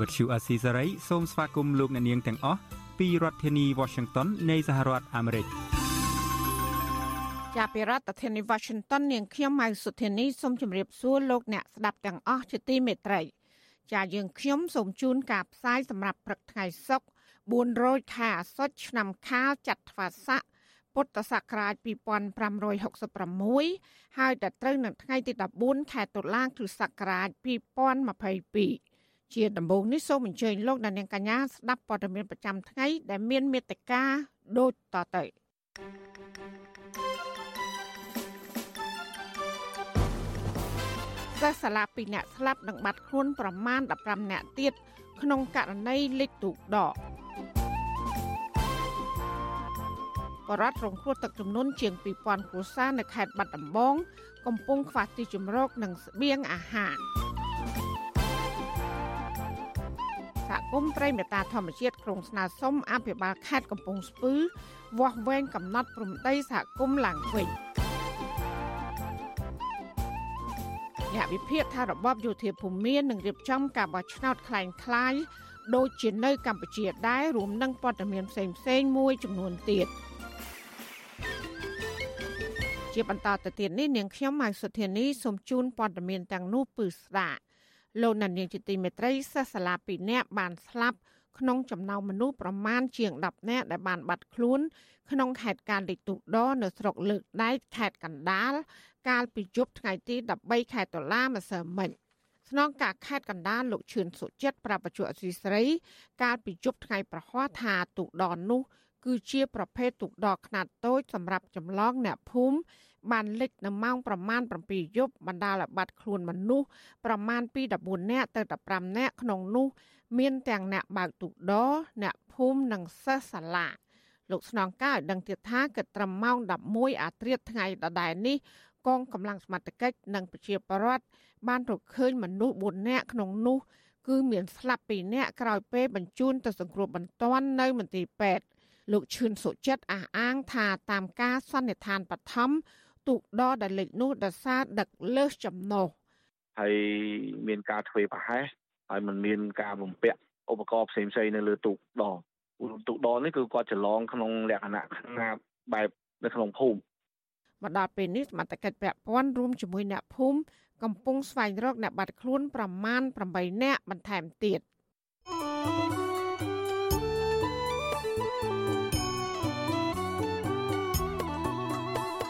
Azizi Serai ជាភាសាខ្មែរ Vuthu Azizi Serai សូមស្វាគមន៍លោកអ្នកនាងទាំងអស់ពីរដ្ឋធានី Washington នៃសហរដ្ឋអាមេរិក។ចាប់ពីរដ្ឋធានី Washington នាងខ្ញុំម៉ៅសុធានីសូមជម្រាបសួរលោកអ្នកស្ដាប់ទាំងអស់ជាទីមេត្រីចាយើងខ្ញុំសូមជូនការផ្សាយសម្រាប់ព្រឹកថ្ងៃសុក្រ4រោចខែអាសត់ឆ្នាំខាលចត្វាស័កពុទ្ធសករាជ2566ហើយដល់ត្រូវនៅថ្ងៃទី14ខែតុលាគ្រិស្តសករាជ2022 ជាដំបូងនេះសូមអញ្ជើញលោកអ្នកនាងកញ្ញាស្ដាប់ព័ត៌មានប្រចាំថ្ងៃដែលមានមេត្តាដូចតទៅ thank you សិស្សសាលា2នាក់ស្លាប់និងបាត់ខ្លួនប្រមាណ15នាក់ទៀតក្នុងករណីលិចទូកដកបរដ្ឋរងគ្រោះទឹកចំនួនជាង2000គ្រួសារនៅខេត្តបាត់ដំបង កំពុងខ្វះទីជម្រកនិងស្បៀងអាហារ សហគមន៍ព្រៃមេតាធម្មជាតិក្រុងស្នើសុំអភិបាលខេត្តកំពង់ស្ពឺវាស់វែងកំណត់ព្រំដីសហគមន៍ឡើងវិញ។អ្នកវិភាគថារបបយោធាភូមិមាននឹងរៀបចំការបោះឆ្នោតคล้ายៗដូចជានៅកម្ពុជាដែររួមនឹងព័ត៌មានផ្សេងៗមួយចំនួនទៀតជាបន្តទៅទៀតនេះនាងខ្ញុំម៉ៅសុធានីសូមជូនព័ត៌មានទាំងនោះពឺស្ដាប់ លោកនាងជាទីមេត្រីសិស្សសាលា2នាក់បានស្លាប់ក្នុងចំណោមមនុស្សប្រមាណជាង10នាក់ដែលបានបាត់ខ្លួនក្នុងហេតុការណ៍លិចទូកដនៅស្រុកលើកដែកខេត្តកណ្ដាលកាលពីយប់ថ្ងៃទី13ខែតុលាម្សិលមិញស្នងការខេត្តកណ្ដាលលោកឈឿនសុចិត្តប្រាប់បច្ចុប្បន្នអសីស្រី កាលពីយប់ថ្ងៃប្រហ័សថាទូកដនោះគឺជាប្រភេទទូកដខ្នាតតូចសម្រាប់ចម្លងអ្នកភូមិ បានលិចនៅម៉ោងប្រមាណ7យប់បណ្ដាលឲ្យបាត់ខ្លួនមនុស្សប្រមាណពី14នាក់ទៅ15នាក់ក្នុងនោះមានទាំងអ្នកបើកទូកដអ្នកភូមិនិងសិស្សសាលាលោកស្នងការឲ្យដឹងទៀតថាគិតត្រឹមម៉ោង11អាត្រាថ្ងៃដដែលនេះកងកម្លាំងសមត្ថកិច្ចនិងប្រជាពលរដ្ឋបានរកឃើញមនុស្ស4នាក់ក្នុងនោះគឺមានស្លាប់2នាក់ក្រោយពេលបញ្ជូនទៅសង្គ្រោះបន្ទាន់នៅមន្ទីរពេទ្យលោកឈឿនសុចិត្តអះអាងថាតាមការសន្និដ្ឋានបឋម ទូកដដែលលេខនោះដោយសារដឹកលើសចំណុះហើយមានការធ្វើប្រហែសហើយมันមានការបំពាក់ឧបករណ៍ផ្សេងៗនៅលើទូកដទូកដនេះគឺគាត់ច្រឡងក្នុងលក្ខណៈខ្នាតបែបនៅក្នុងភូមិមកដល់ពេលនេះសមត្ថកិច្ចពាក់ព័ន្ធរួមជាមួយអ្នកភូមិកំពុងស្វែងរកអ្នកបាត់ខ្លួនប្រមាណ8នាក់បន្ថែមទៀត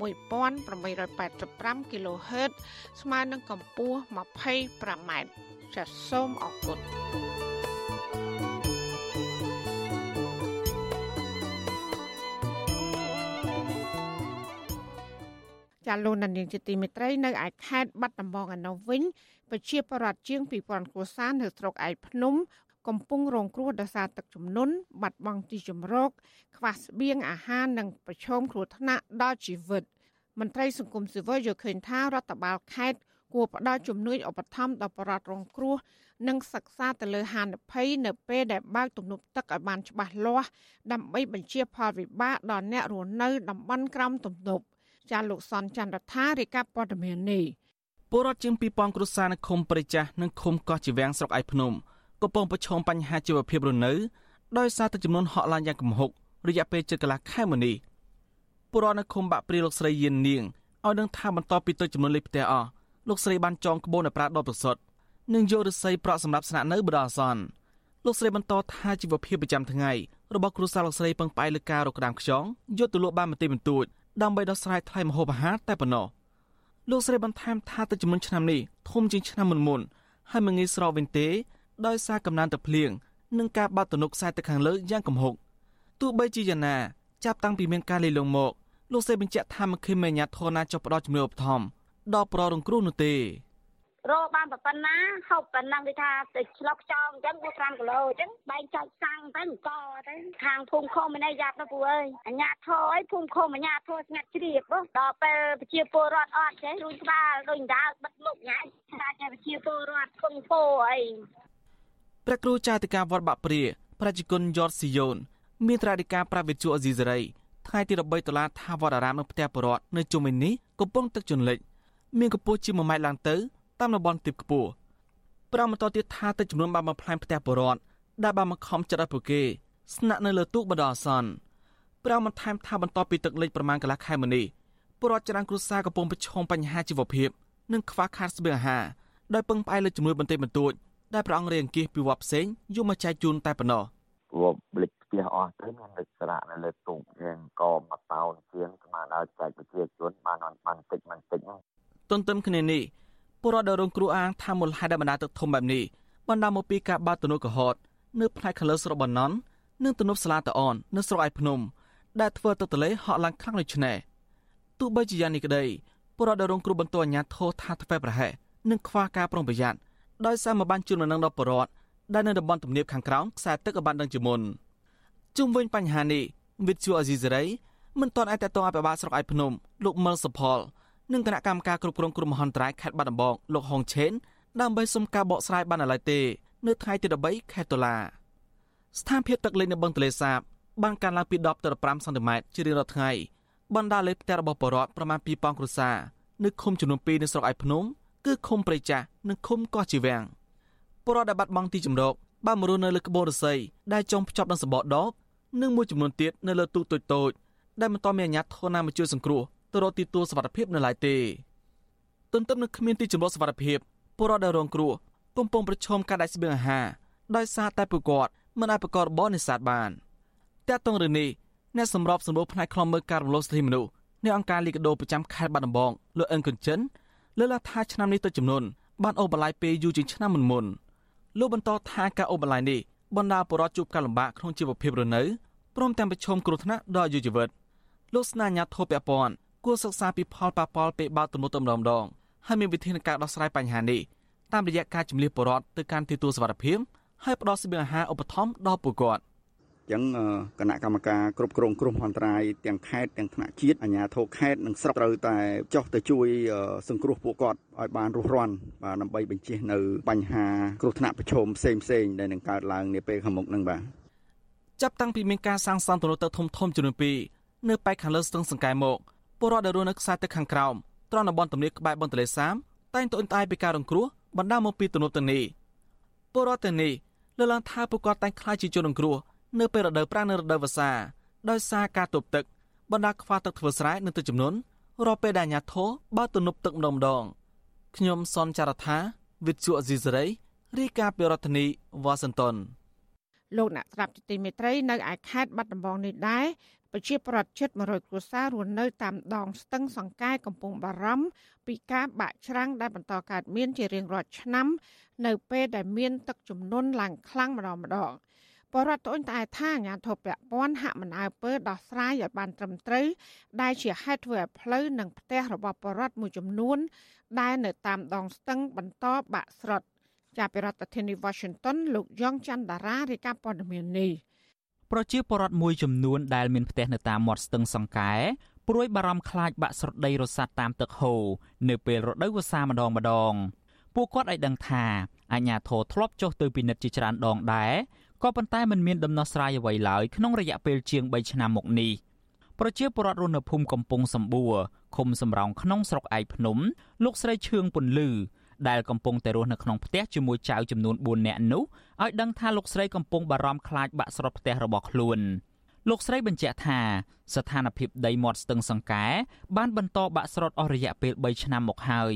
11885 kHz ស្មើនឹងកម្ពស់ 25m ចាសសូមអរគុណចាលោកនាងជាទីមេត្រីនៅឯខេត្តបាត់ដំបងឯនោះវិញប្រជាពលរដ្ឋជាង2000គ្រួសារនៅស្រុកឯកភ្នំ កំពុងរងគ្រោះដោយសារទឹកជំនន់បាត់បង់ទីជម្រកខ្វះស្បៀងអាហារនិងប្រឈមគ្រោះថ្នាក់ដល់ជីវិតមន្ត្រីសង្គមស៊ីវិលយល់ឃើញថារដ្ឋបាលខេត្តគួរផ្ដល់ជំនួយឧបត្ថម្ភដល់ប្រជាពលរដ្ឋរងគ្រោះនិងសិក្សាទៅលើហានិភ័យនៅពេលដែលបើកទំនប់ទឹកឲ្យបានច្បាស់លាស់ដើម្បីបញ្ជាផលវិបាកដល់អ្នករស់នៅតំបន់ក្រោមទំនប់ចាលោកសនចន្ទរដ្ឋារាយការណ៍ព័ត៌មាននេះពលរដ្ឋជាង2000គ្រួសារនៅឃុំព្រៃចាស់និងឃុំកោះជីវាំងស្រុកឯភ្នំ កំពុងប្រឈមបញ្ហាជីវភាពរស់នៅដោយសារតែចំនួនហក់ឡើងយ៉ាងគំហុករយៈពេលជិតកន្លះខែមកនេះពលរដ្ឋនៅឃុំបាក់ព្រាលោកស្រីយាននាងឲ្យដឹងថាបន្តពីទឹកចំនួនលេខផ្ទះអស់លោកស្រីបានចងក្បូននៅប្រាដបប្រសុទ្ធនិងយកឫស្សីប្រក់សម្រាប់ស្នាក់នៅបដអាសន្នលោកស្រីបន្តថាជីវភាពប្រចាំថ្ងៃរបស់គ្រួសារលោកស្រីពឹងផ្អែកលើការរកក្តាមខ្យងយកទៅលក់បានបន្តិចបន្តួចដើម្បីដោះស្រាយថ្លៃម្ហូបអាហារតែប៉ុណ្ណោះលោកស្រីបន្ថែមថាទឹកចំនួនឆ្នាំនេះធំជាងឆ្នាំមុនមុនហើយមិនងាយស្រកវិញទេ ដោយសារកំណើនទឹកភ្លៀងនិងការបាត់ទំនុកខ្សែទឹកខាងលើយ៉ាងគំហុកទោះបីជាយ៉ាងណាចាប់តាំងពីមានការលេលងមកលោកសេបញ្ជាក់ថាមិនឃើញមេញ្ញាធនណាចុះផ្ដោតជំនឿឧបត្ថម្ភដល់ប្ររងគ្រោះនោះទេរកបានប៉ុណ្ណាហូបប៉ុណ្ណឹងគេថាទៅឆ្លុកចោលអញ្ចឹង4 5គីឡូអញ្ចឹងបែងចែកសាំងទៅអង្គទៅខាងភូមិខុំមិនឯយ៉ាប់ទៅពូអើយអញ្ញាធរអីភូមិខុំអញ្ញាធរស្ងាត់ជ្រាបដល់ពេលប្រជាពលរដ្ឋអត់ចេះរួញក្បាលដូចដើបិទមុខញ៉ាំខ្លាចតែប្រជាពលរដ្ឋគង់ពោអី ព្រះគ្រូចាតិកាវត្តបាក់ព្រាប្រជាជនយតស៊ីយ៉ូនមានត្រាធិការប្រាវិទ្យាអេស៊ីសេរីថ្ងៃទី13ដុល្លារថាវត្តអារាមនៅផ្ទះបរតនៅជុំវិញនេះកំពុងទឹកជន់លិចមានកម្ពស់ជា1ម៉ែត្រឡើងទៅតាមតំបន់ទីបខ្ពស់ប្រាំបន្តទៀតថាទឹកចំនួនបានបំផ្លាញផ្ទះបរតដែលបានមកខំចិត្តឲ្យពួកគេស្នាក់នៅលើទូកបណ្ដោះអាសន្នប្រាំបន្ថែមថាបន្ទាប់ពីទឹកលិចប្រមាណកន្លះខែមុននេះពលរដ្ឋច្រើនគ្រួសារកំពុងប្រឈមបញ្ហាជីវភាពនិងខ្វះខាតស្បៀងអាហារដោយពឹងផ្អែកលើជំនួយបន្តិចបន្តួច ដែលព្រះអង្គរាយអង្គាសពីវត្តផ្សេងយកមកចែកជូនតែប៉ុណ្ណោះវត្តលិចផ្ទះអស់ទៅមានលិចស្រាក់នៅលើទូកយើងក៏មកតោនជាងស្មានដល់ចែកប្រជាជនបានបានបន្តិចបន្តិចហ្នឹងទន្ទឹមគ្នានេះពលរដ្ឋដែលរងគ្រោះអាងថាមូលហេតុដែលបណ្ដាទឹកធំបែបនេះបណ្ដាមកពីការបាត់ទំនប់កហតនៅផ្នែកខាងលើស្រុកបណ្ណន់និងទំនប់ស្លាតអននៅស្រុកឯភ្នំដែលធ្វើទឹកទន្លេហក់ឡើងខ្លាំងដូចនេះទោះបីជាយ៉ាងនេះក្តីពលរដ្ឋដែលរងគ្រោះបន្តអាញាធរថាធ្វើប្រហែសនិងខ្វះការប្រុងប្រយ័ត្ន ដោយសារមកបានជួននៅនឹងដល់ពលរដ្ឋដែលនៅតំបន់ទំនាបខាងក្រោមខ្សែទឹកឲ្យបានដឹងជាមុនជុំវិញបញ្ហានេះវិទ្យុអេស៊ីសេរីមិនទាន់អាចតតងអភិបាលស្រុកឯភ្នំលោកមលសុផលនិងគណៈកម្មការគ្រប់គ្រងគ្រោះមហន្តរាយខេត្តបាត់ដំបងលោកហុងឆេនដើម្បីសុំការបកស្រាយបានឡើយទេ នៅថ្ងៃទី13ខែតុលាស្ថានភាពទឹកលេខនៅបឹងទន្លេសាបបានកើនឡើងពី10ទៅ15សង់ទីម៉ែត្រជារៀងរាល់ថ្ងៃបណ្ដាលេខផ្ទះរបស់ប្រជាពលរដ្ឋប្រមាណ2000គ្រួសារនៅឃុំចំនួន2នៅស្រុកឯភ្នំ គឺឃុំព្រៃចាស់និងឃុំកោះជីវាំងពលរដ្ឋដែលបាត់បង់ទីជម្រកបានមករស់នៅលើក្បូររស័យដែលចុងភ្ជាប់នឹងសម្បកដបនិងមួយចំនួនទៀតនៅលើទូកតូចតូចដែលមិនទាន់មានអាជ្ញាធរណាមកជួយសង្គ្រោះទៅរកទីទួលសុវត្ថិភាពនៅឡើយទេទន្ទឹមនឹងគ្មានទីជម្រកសុវត្ថិភាពពលរដ្ឋដែលរងគ្រោះកំពុងប្រឈមការដាច់ស្បៀងអាហារដោយសារតែពួកគាត់មិនអាចប្រកបរបរនេសាទបានតែតងរឿងនេះអ្នកសម្របសម្រួលផ្នែកខ្លំមើលការរំលោភសិទ្ធិមនុស្សនៃអង្គការលីកាដូប្រចាំខេត្តបាត់ដំបងលោកអិនកុនចិន លើកឡើងថាឆ្នាំនេះទឹកចំនួនបានអូសបន្លាយពេលយូរជាងឆ្នាំមុនមុនលោកបន្តថាការអូសបន្លាយនេះបណ្ដាពលរដ្ឋជួបការលំបាកក្នុងជីវភាពរស់នៅព្រមទាំងប្រឈមគ្រោះថ្នាក់ដល់អាយុជីវិតលោកស្នើអាជ្ញាធរពាក់ព័ន្ធគួរសិក្សាពីផលប៉ះពាល់ពេលបើកទំនប់ទំនងម្ដងហើយមានវិធានការដោះស្រាយបញ្ហានេះតាមរយៈការជំនះបរដ្ឋទៅកាន់ទីទួលសវត្ថិភាពហើយផ្ដល់សេវាអាហារឧបត្ថម្ភដល់ពលរដ្ឋ ចឹងគណៈកម្មការគ្រប់គ្រងគ្រោះមហន្តរាយទាំងខេត្តទាំងថ្នាក់ជាតិអាជ្ញាធរខេត្តនិងស្រុកត្រូវតែចុះទៅជួយសង្គ្រោះពួកគាត់ឲ្យបានរស់រានបាទដើម្បីបញ្ជៀសនៅបញ្ហាគ្រោះថ្នាក់ប្រឈមផ្សេងផ្សេងដែលនឹងកើតឡើងនាពេលខាងមុខនឹងបាទចាប់តាំងពីមានការសាងសង់ទំនប់ទឹកធំធំចំនួន2នៅប៉ែកខាងលើស្ទឹងសង្កែមកពលរដ្ឋដែលរស់នៅខ្សែទឹកខាងក្រោមត្រង់តំបន់ទំនាបក្បែរបឹងទន្លេសាបតែងត្អូញត្អែពីការរងគ្រោះបណ្ដាលមកពីទំនប់ទាំងនេះពលរដ្ឋទាំងនេះលើកឡើងថាពួកគាត់តែងខ្លាចជាជនរងគ្រោះ នៅពេលរដូវប្រាំងនិងរដូវវស្សាដោយសារការទប់ទឹកបណ្ដាខ្វះទឹកធ្វើស្រែនិងទឹកជំនន់រាល់ពេលដែលអាជ្ញាធរបើទំនប់ទឹកម្ដងម្ដងខ្ញុំសនចាររថាវិទ្យុអេស៊ីសរ៉ៃរាយការណ៍ពីរដ្ឋធានីវ៉ាស៊ីនតោនលោកអ្នកស្ដាប់ទីមេត្រីនៅឯខេត្តបាត់ដំបងនេះដែរប្រជាប្រដ្ឋជិត100គ្រួសាររស់នៅតាមដងស្ទឹងសង្កែកំពុងបារម្ភពីការបាក់ច្រាំងដែលបន្តកើតមានជារៀងរាល់ឆ្នាំ នៅពេលដែលមានទឹកជំនន់ឡើងខ្លាំងម្ដងម្ដង បរដ្ឋត្អូញត្អែថាអាញាធិបពពន់ហាក់មិនអើពើដោះស្រាយឲ្យបានត្រឹមត្រូវដែលជាហេតុធ្វើឲ្យផ្លូវនិងផ្ទះរបស់បរដ្ឋមួយចំនួន ដែលនៅតាមដងស្ទឹងបន្តបាក់ស្រុតចាប់ពីរដ្ឋធានី Washington លោកយ៉ងច័ន្ទតារារាយការណ៍ព័ត៌មាននេះប្រជាពលរដ្ឋមួយចំនួនដែលមានផ្ទះនៅតាមមាត់ស្ទឹងសង្កែព្រួយបារម្ភខ្លាចបាក់ស្រដីរសាត់តាមទឹកហូរនៅពេលរដូវវស្សាម្ដងម្ដងពួកគាត់ឲ្យដឹងថាអាញាធរធ្លាប់ចុះទៅពិនិត្យជាច្រើនដងដែរ ក៏ប៉ុន្តែมันមានដំណោះស្រាយអ្វីឡើយក្នុងរយៈពេលជាង3ឆ្នាំមកនេះប្រជាពលរដ្ឋរស់នៅភូមិកំពង់សម្បួរឃុំសំរោងក្នុងស្រុកឯកភ្នំលោកស្រីឈឿងពន្លឺដែលកំពុងតែរស់នៅក្នុងផ្ទះជាមួយចៅចំនួន4នាក់នោះឲ្យដឹងថាលោកស្រីកំពុងបារម្ភខ្លាចបាក់ស្រុតផ្ទះរបស់ខ្លួនលោកស្រីបញ្ជាក់ថាស្ថានភាពដីមាត់ស្ទឹងសង្កែបានបន្តបាក់ស្រុតអស់រយៈពេល3ឆ្នាំមកហើយ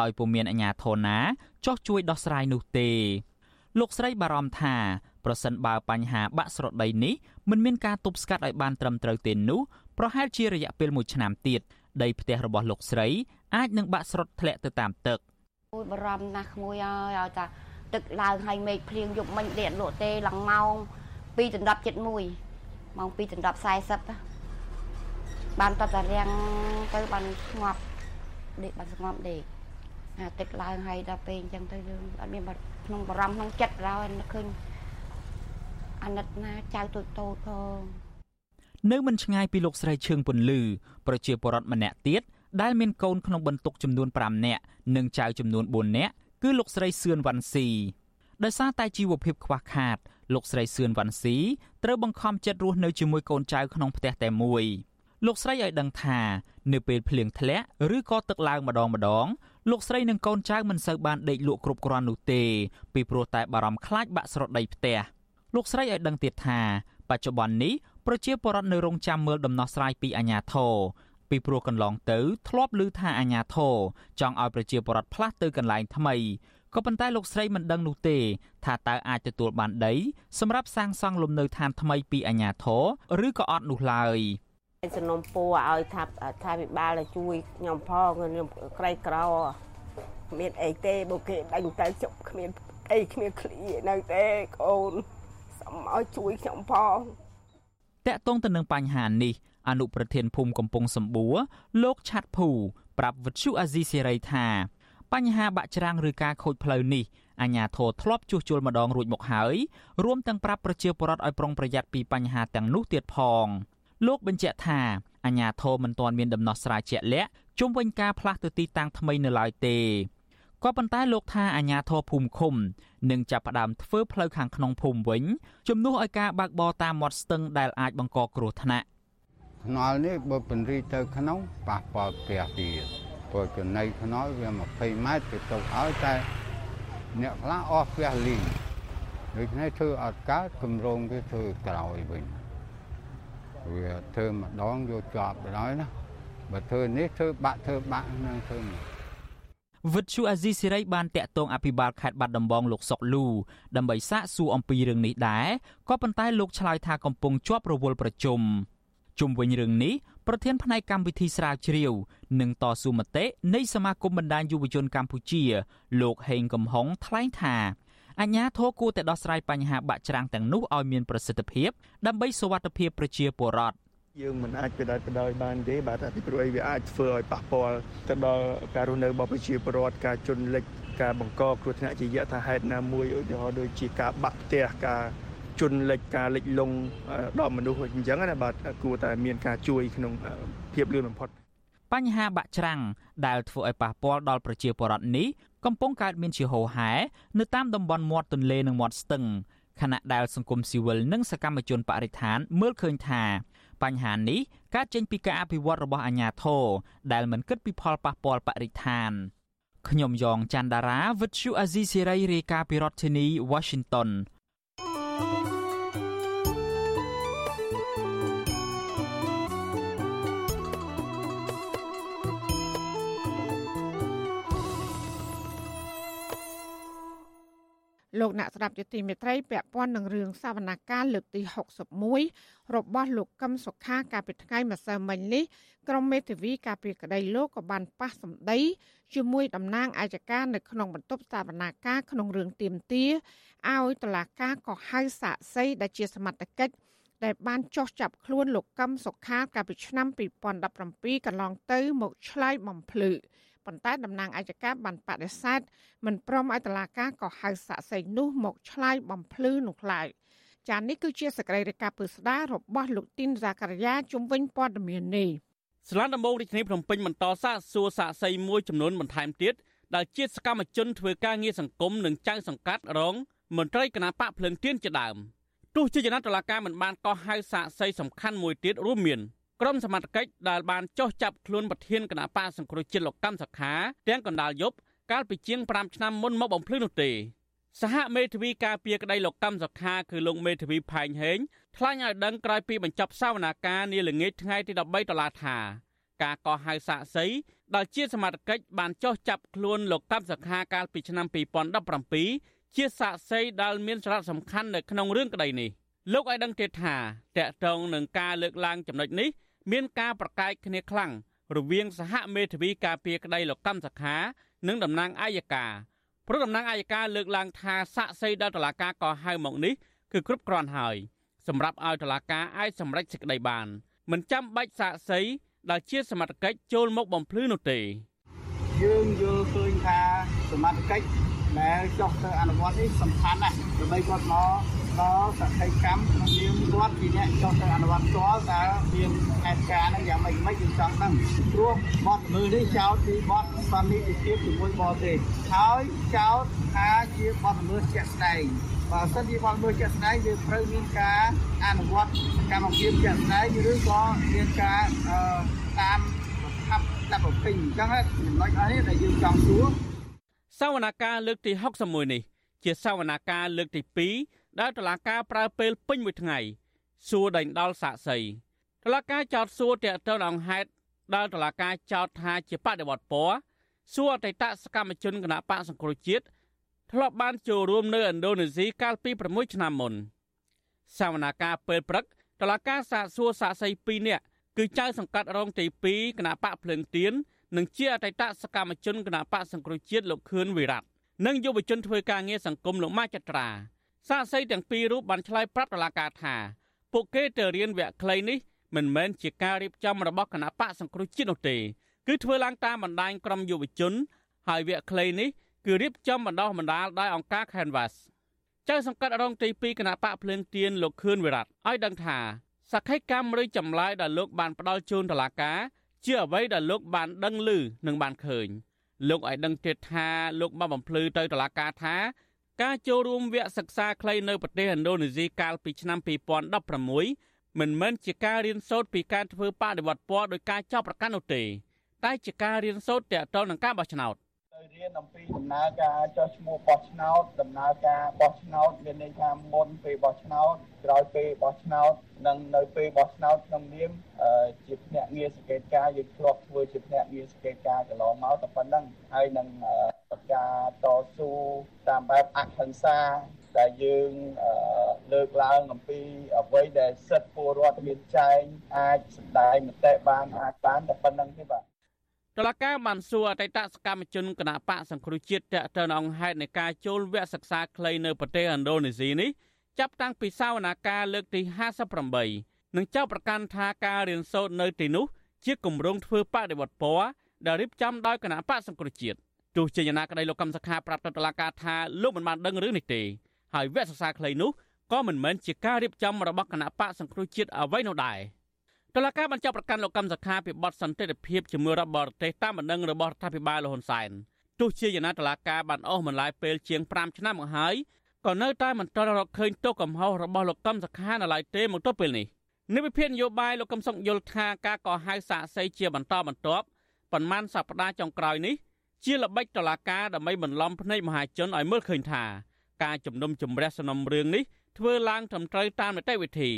ដោយពុំមានអាជ្ញាធរណាចោះជួយដោះស្រាយនោះទេលោកស្រីបារម្ភថា ប្រសិនបើបញ្ហាបាក់ស្រុតដីនេះមិនមានការទប់ស្កាត់ឲ្យបានត្រឹមត្រូវទេនោះប្រហែលជារយៈពេល1ឆ្នាំទៀតដីផ្ទះរបស់លោកស្រីអាចនឹងបាក់ស្រុតធ្លាក់ទៅតាមទឹកអូយបារម្ភណាស់ក្មួយអើយឲ្យថាទឹកឡើងហើយមេឃភ្លៀងយប់មិញដេកលក់ទេឡើងម៉ោង2:71ម៉ោង2:40បានតតរាំងទៅបានស្ងប់ដេកបានស្ងប់ដេកអាទឹកឡើងហើយដល់ពេលអញ្ចឹងទៅយើងអត់មានក្នុងបារម្ភក្នុងចិត្តឡើយឃើញ អាណិតណាចៅតូចតូចផងនៅមិនឆ្ងាយពីលោកស្រីឈឿងពន្លឺប្រជាពលរដ្ឋម្នាក់ទៀតដែលមានកូនក្នុងបន្ទុកចំនួន5នាក់និងចៅចំនួន4នាក់គឺលោកស្រីសឿនវ៉ាន់ស៊ីដោយសារតែជីវភាពខ្វះខាត លោកស្រីសឿនវ៉ាន់ស៊ីត្រូវបង្ខំចិត្តរស់នៅជាមួយកូនចៅក្នុងផ្ទះតែមួយលោកស្រីឲ្យដឹងថានៅពេលភ្លៀងធ្លាក់ឬក៏ទឹកឡើងម្ដងម្ដងលោកស្រីនិងកូនចៅមិនសូវបានដេកលក់គ្រប់គ្រាន់នោះទេពីព្រោះតែបារម្ភខ្លាចបាក់ស្រោតដីផ្ទះ លោកស្រីឲ្យដឹងទៀតថាបច្ចុប្បន្ននេះប្រជាពលរដ្ឋនៅរងចាំមើលដំណោះស្រាយពីអាជ្ញាធរពីព្រោះកន្លងទៅធ្លាប់ឮថាអាជ្ញាធរចង់ឲ្យប្រជាពលរដ្ឋផ្លាស់ទៅកន្លែងថ្មីក៏ប៉ុន្តែលោកស្រីមិនដឹងនោះទេ ថាតើអាចទទួលបានដីសម្រាប់សាងសង់លំនៅឋានថ្មីពីអាជ្ញាធរឬក៏អត់នោះឡើយសំណុំពូឲ្យថាថាវិបាលជួយខ្ញុំផងខ្ញុំក្រីក្រមានអីទេបើគេដេញទៅជប់គ្មានអីគ្មានឃ្លីនៅទេកូន សូមឲ្យជួយខ្ញុំផងតកតងទៅនឹងបញ្ហានេះអនុប្រធានភូមិកំពង់សម្បួរលោកឆាត់ភូប្រាប់វិទ្យុអាស៊ីសេរីថាបញ្ហាបាក់ច្រាំងឬការខូចផ្លូវនេះអាជ្ញាធរធ្លាប់ជួសជុលម្ដងរួចមកហើយរួមទាំងប្រាប់ប្រជាពលរដ្ឋឲ្យប្រុងប្រយ័ត្នពីបញ្ហាទាំងនោះទៀតផងលោកបញ្ជាក់ថាអាជ្ញាធរមិនទាន់មានដំណោះស្រាយជាក់លាក់ជុំវិញការផ្លាស់ទៅទីតាំងថ្មីនៅឡើយទេ ក៏ប៉ុន្តែលោកថាអាជ្ញាធរភូមិឃុំនឹងចាប់ផ្ដើមធ្វើផ្លូវខាងក្នុងភូមិវិញជំនួសឲ្យការបើកបរតាមមាត់ស្ទឹងដែលអាចបង្កគ្រោះថ្នាក់ថ្នល់នេះបើពន្រីទៅក្នុងប៉ះពាល់ផ្ទះទៀតព្រោះចំណៃថ្នល់វា20ម៉ែត្រទៅទៅឲ្យតែអ្នកខ្លះអស់ផ្ទះលីងដូច្នេះធ្វើអត់កើតគម្រោងវាធ្វើក្រោយវិញវាធ្វើម្ដងយកជាប់ដល់ណាបើធ្វើនេះធ្វើបាក់ធ្វើបាក់នឹងធ្វើនេះ វិទ្យុអាស៊ីសេរីបានតាក់ទងអភិបាលខេត្តបាត់ដំបងលោកសុកលូដើម្បីសាកសួរអំពីរឿងនេះដែរក៏ប៉ុន្តែលោកឆ្លើយថាកំពុងជាប់រវល់ប្រជុំជុំវិញរឿងនេះប្រធានផ្នែកកម្មវិធីស្រាវជ្រាវនិងតស៊ូមតិនៃសមាគមបណ្ដាញយុវជនកម្ពុជា លោកហេងកំហុងថ្លែងថាអញ្ញាធរគួរតែដោះស្រាយបញ្ហាបាក់ច្រាំងទាំងនោះឲ្យមានប្រសិទ្ធភាពដើម្បីសុវត្ថិភាពប្រជាពលរដ្ឋ យើងមិនអាចបដិបដោយបានទេបាទពីព្រោះអីវាអាចធ្វើឲ្យប៉ះពាល់ទៅដល់ការរស់នៅរបស់ប្រជាពលរដ្ឋការជន់លិចការបង្កគ្រោះថ្នាក់ជាយថាហេតុណាមួយឧទាហរណ៍ដូចជាការបាក់ផ្ទះការជន់លិចការលិចលង់ដល់មនុស្សអញ្ចឹងណាបាទគួរតែមានការជួយក្នុងភាពលឿនបំផុតបញ្ហាបាក់ច្រាំងដែលធ្វើឲ្យប៉ះពាល់ដល់ប្រជាពលរដ្ឋនេះកំពុងកើតមានជាហូរហែនៅតាមតំបន់មាត់ទន្លេនិងមាត់ស្ទឹងខណៈដែលសង្គមស៊ីវិលនិងសកម្មជនបរិស្ថានមើលឃើញថា បញ្ហានេះកើតចេញពីការអភិវឌ្ឍរបស់អាជ្ញាធរដែលមិនគិតពីផលប៉ះពាល់បរិស្ថានខ្ញុំយ៉ងច័ន្ទដារាវិទ្យុអាស៊ីសេរីរាយការណ៍ពីរដ្ឋធានី Washington លោកអ្នកស្ដាប់ជាទីមេត្រីពាក់ព័ន្ធនឹងរឿងសវនកម្មលើកទី61របស់លោកកឹមសុខាកាលពីថ្ងៃម្សិលមិញនេះក្រុមមេធាវីការពីក្តីលោកក៏បានប៉ះសម្ដីជាមួយតំណាងអាយកានៅក្នុងបន្ទប់សវនកម្មក្នុងរឿងទៀមទាឲ្យតឡាការក៏ហៅសាកសីដែលជាសមត្ថកិច្ចដែលបានចោះចាប់ខ្លួនលោកកឹមសុខាកាលពីឆ្នាំ2017កន្លងទៅមកឆ្លើយបំភ្លឺ ប៉ុន្តែតំណាងអាយកាបានបដិសេធមិនព្រមឲ្យតឡាការក៏ហៅសាក់សីនោះមកឆ្លើយបំភ្លឺនោះឡើយចាននេះគឺជាសកម្មភាពពឹស្ដាររបស់លោកទីនសាករាជំវិញព័ត៌មាននេះស្លានដំបងរាជធានីភ្នំពេញបន្តសាកសួរសាកសីមួយចំនួនបន្ថែមទៀតដែលជាសកម្មជនធ្វើការងារសង្គមនិងចៅសង្កាត់រងមន្ត្រីគណៈបកភ្លឹងទៀនជាដើមទោះជាចំណាត់តឡាការមិនបានកោះហៅសាកសីសំខាន់មួយទៀតរួមមាន ក្រុមសមត្ថកិច្ចដែលបានចោះចាប់ខ្លួនប្រធានគណៈបកសង្គ្រោះជាតិលោកកម្មសខាទាំងកណ្ដាលយប់កាលពីជាង5ឆ្នាំមុនមកបំភ្លឺនោះទេសហមេធាវីការពារក្តីលោកកម្មសខាគឺលោកមេធាវីផែងហេងថ្លែងឲ្យដឹងក្រោយពីបញ្ចប់សវនាការនាល្ងាចថ្ងៃទី13ដុល្លារថាការកោះហៅសាកសីដែលជាសមត្ថកិច្ចបានចោះចាប់ខ្លួនលោកកម្មសខាកាលពីឆ្នាំ2017ជាសាកសីដែលមានសារៈសំខាន់នៅក្នុងរឿងក្តីនេះលោកឲ្យដឹងទៀតថាតកតងនឹងការលើកឡើងចំណុចនេះ មានការប្រកែកគ្នាខ្លាំងរវាងសហមេធាវីការពារក្តីលោកកម្មសខា និងតំណាងអាយកាព្រោះតំណាងអាយកាលើកឡើងថាសាក់សីដល់តុលាការក៏ហៅមកនេះគឺគ្រប់គ្រាន់ហើយសម្រាប់ឲ្យតុលាការអាចសម្រេចសេចក្តីបាន មិនចាំបាច់សាក់សីដែលជាសមត្ថកិច្ចចូលមកបំភ្លឺនោះទេយើងយល់ឃើញថាសមត្ថកិច្ចដែលចុះទៅអនុវត្តនេះសំខាន់ណាស់ដើម្បីគាត់មក ដល់សក្ខីកម្មក្នុងនាមគាត់ជាអ្នកចុះទៅអនុវត្តផ្ទាល់តើមានហេតុការណ៍ហ្នឹងយ៉ាងម៉េចម៉េចយើងចង់ដឹងព្រោះបទល្មើសនេះចោទពីបទសន្និដ្ឋានជាមួយបរទេសហើយចោទថាជាបទល្មើសជាក់ស្ដែងបើសិនជាបទល្មើសជាក់ស្ដែងវាត្រូវមានការអនុវត្តកម្មវិធីជាក់ស្ដែងឬក៏មានការតាមថាប់តែប្រភេទអញ្ចឹងចំណុចអស់នេះដែលយើងចង់សួរសវនកម្មលើកទី61នេះជាសវនកម្មលើកទី2 ដែលតុលាការប្រើពេលពេញមួយថ្ងៃសួរដេញដោលសាកសីតុលាការចោទសួរតាក់ទងអង្គហេតុដែលតុលាការចោទថាជាបដិវត្តពណ៌សួរអតីតសកម្មជនគណៈបកសង្គ្រោះជាតិធ្លាប់បានចូលរួមនៅឥណ្ឌូនេស៊ីកាលពី6ឆ្នាំមុនសវនាការពេលព្រឹកតឡាការសាកសួរសាកសី2នាក់គឺចៅសង្កាត់រងទី2គណៈបកភ្លើងទៀននិងជាអតីតសកម្មជនគណៈបកសង្គ្រោះជាតិលោកខឿនវិរៈនិងយុវជនធ្វើការងារសង្គមលោកម៉ាចត្រា សាក្សីទាំងពីររូបបានឆ្លើយប្រាប់តុលាការថាពួកគេទៅរៀនវគ្គខ្លីនេះមិនមែនជាការរៀបចំរបស់គណៈបកសង្គ្រោះជាតិនោះទេគឺធ្វើឡើងតាមបណ្ដាញក្រុមយុវជន ហើយវគ្គខ្លីនេះគឺរៀបចំបណ្ដោះបណ្ដាលដោយអង្គការ Canvas ចៅសង្កាត់រងទី2គណៈបកភ្លើងទៀនលោកខឿនវិរៈឲ្យដឹងថាសក្ខីកម្មឬចម្លើយដែលលោកបានផ្ដល់ជូនតុលាការជាអ្វីដែលលោកបានដឹងឮនិងបានឃើញលោកឲ្យដឹងទៀតថាលោកបានបំភ្លឺទៅតុលាការថា ការចូលរួមវគ្គសិក្សាខ្លីនៅប្រទេសឥណ្ឌូនេស៊ីកាលពីឆ្នាំ2016មិនមែនជាការរៀនសូត្រពីការធ្វើបដិវត្តពណ៌ដោយការចោទប្រកាន់នោះទេ តែជាការរៀនសូត្រទាក់ទងនឹងការបោះឆ្នោតទៅរៀនអំពីដំណើរការចុះឈ្មោះបោះឆ្នោតដំណើរការបោះឆ្នោតមានន័យថាមុនពេលបោះឆ្នោតក្រោយពេលបោះឆ្នោតនិងនៅពេលបោះឆ្នោតក្នុងនាមជាភ្នាក់ងារសង្កេតការយើងធ្លាប់ធ្វើជាភ្នាក់ងារសង្កេតការកន្លងមកតែប៉ុណ្ណឹងហើយនឹង ការតស៊ូតាមបែបអហិង្សាដែលយើងលើកឡើងអំពីអ្វីដែលសិទ្ធិពលរដ្ឋមានចែងអាចសម្ដែងមតិបានអាចបានតែប៉ុណ្្នឹងទេបាទតឡការបានសួរអតីតសកម្មជនគណៈបកសង្គ្រោះជាតិតទៅនឹងអង្គហេតុនៃការចូលវគ្គសិក្សាខ្លីនៅប្រទេសឥណ្ឌូនេស៊ីនេះចាប់តាំងពីសវនាការលើកទី58និងចោទប្រកាន់ថាការរៀនសូត្រនៅទីនោះ ជាគម្រោងធ្វើបដិវត្តពណ៌ដែលរៀបចំដោយគណៈបកសង្គ្រោះជាតិ ទោះជាយ៉ាងណាក្តីលោកកម្មសខាប្រាប់ទៅតុលាការថាលោកមិនបានដឹងរឿងនេះទេហើយវគ្គសិក្សាខ្លីនោះក៏មិនមែនជាការរៀបចំរបស់គណៈបកសង្គ្រោះជាតិអ្វីនោះដែរតុលាការបានចាប់ប្រកាន់លោកកម្មសខាពីបទសន្តិភាពជាមួយរដ្ឋបរទេសតាមបណ្ដឹងរបស់រដ្ឋាភិបាលលហ៊ុនសែនទោះជាយ៉ាងណាតុលាការបានអស់បន្លាយពេលជាង5ឆ្នាំមកហើយក៏នៅតែមិនទាន់រកឃើញទោសកំហុសរបស់លោកកម្មសខានៅឡើយទេមកទល់ពេលនេះនិវិភាននយោបាយលោកកឹមសុខយល់ថាការកោះហៅសាកសីជាបន្តបន្ទាប់ប៉ុន្មានសប្តាហ៍ចុងក្រោយនេះ ជាល្បិចតឡាការដើម្បីបន្លំភ្នែកមហាជនឲ្យមើលឃើញថាការជំនុំជម្រះសំណុំរឿងនេះធ្វើឡើងត្រឹមត្រូវតាមនីតិវិធី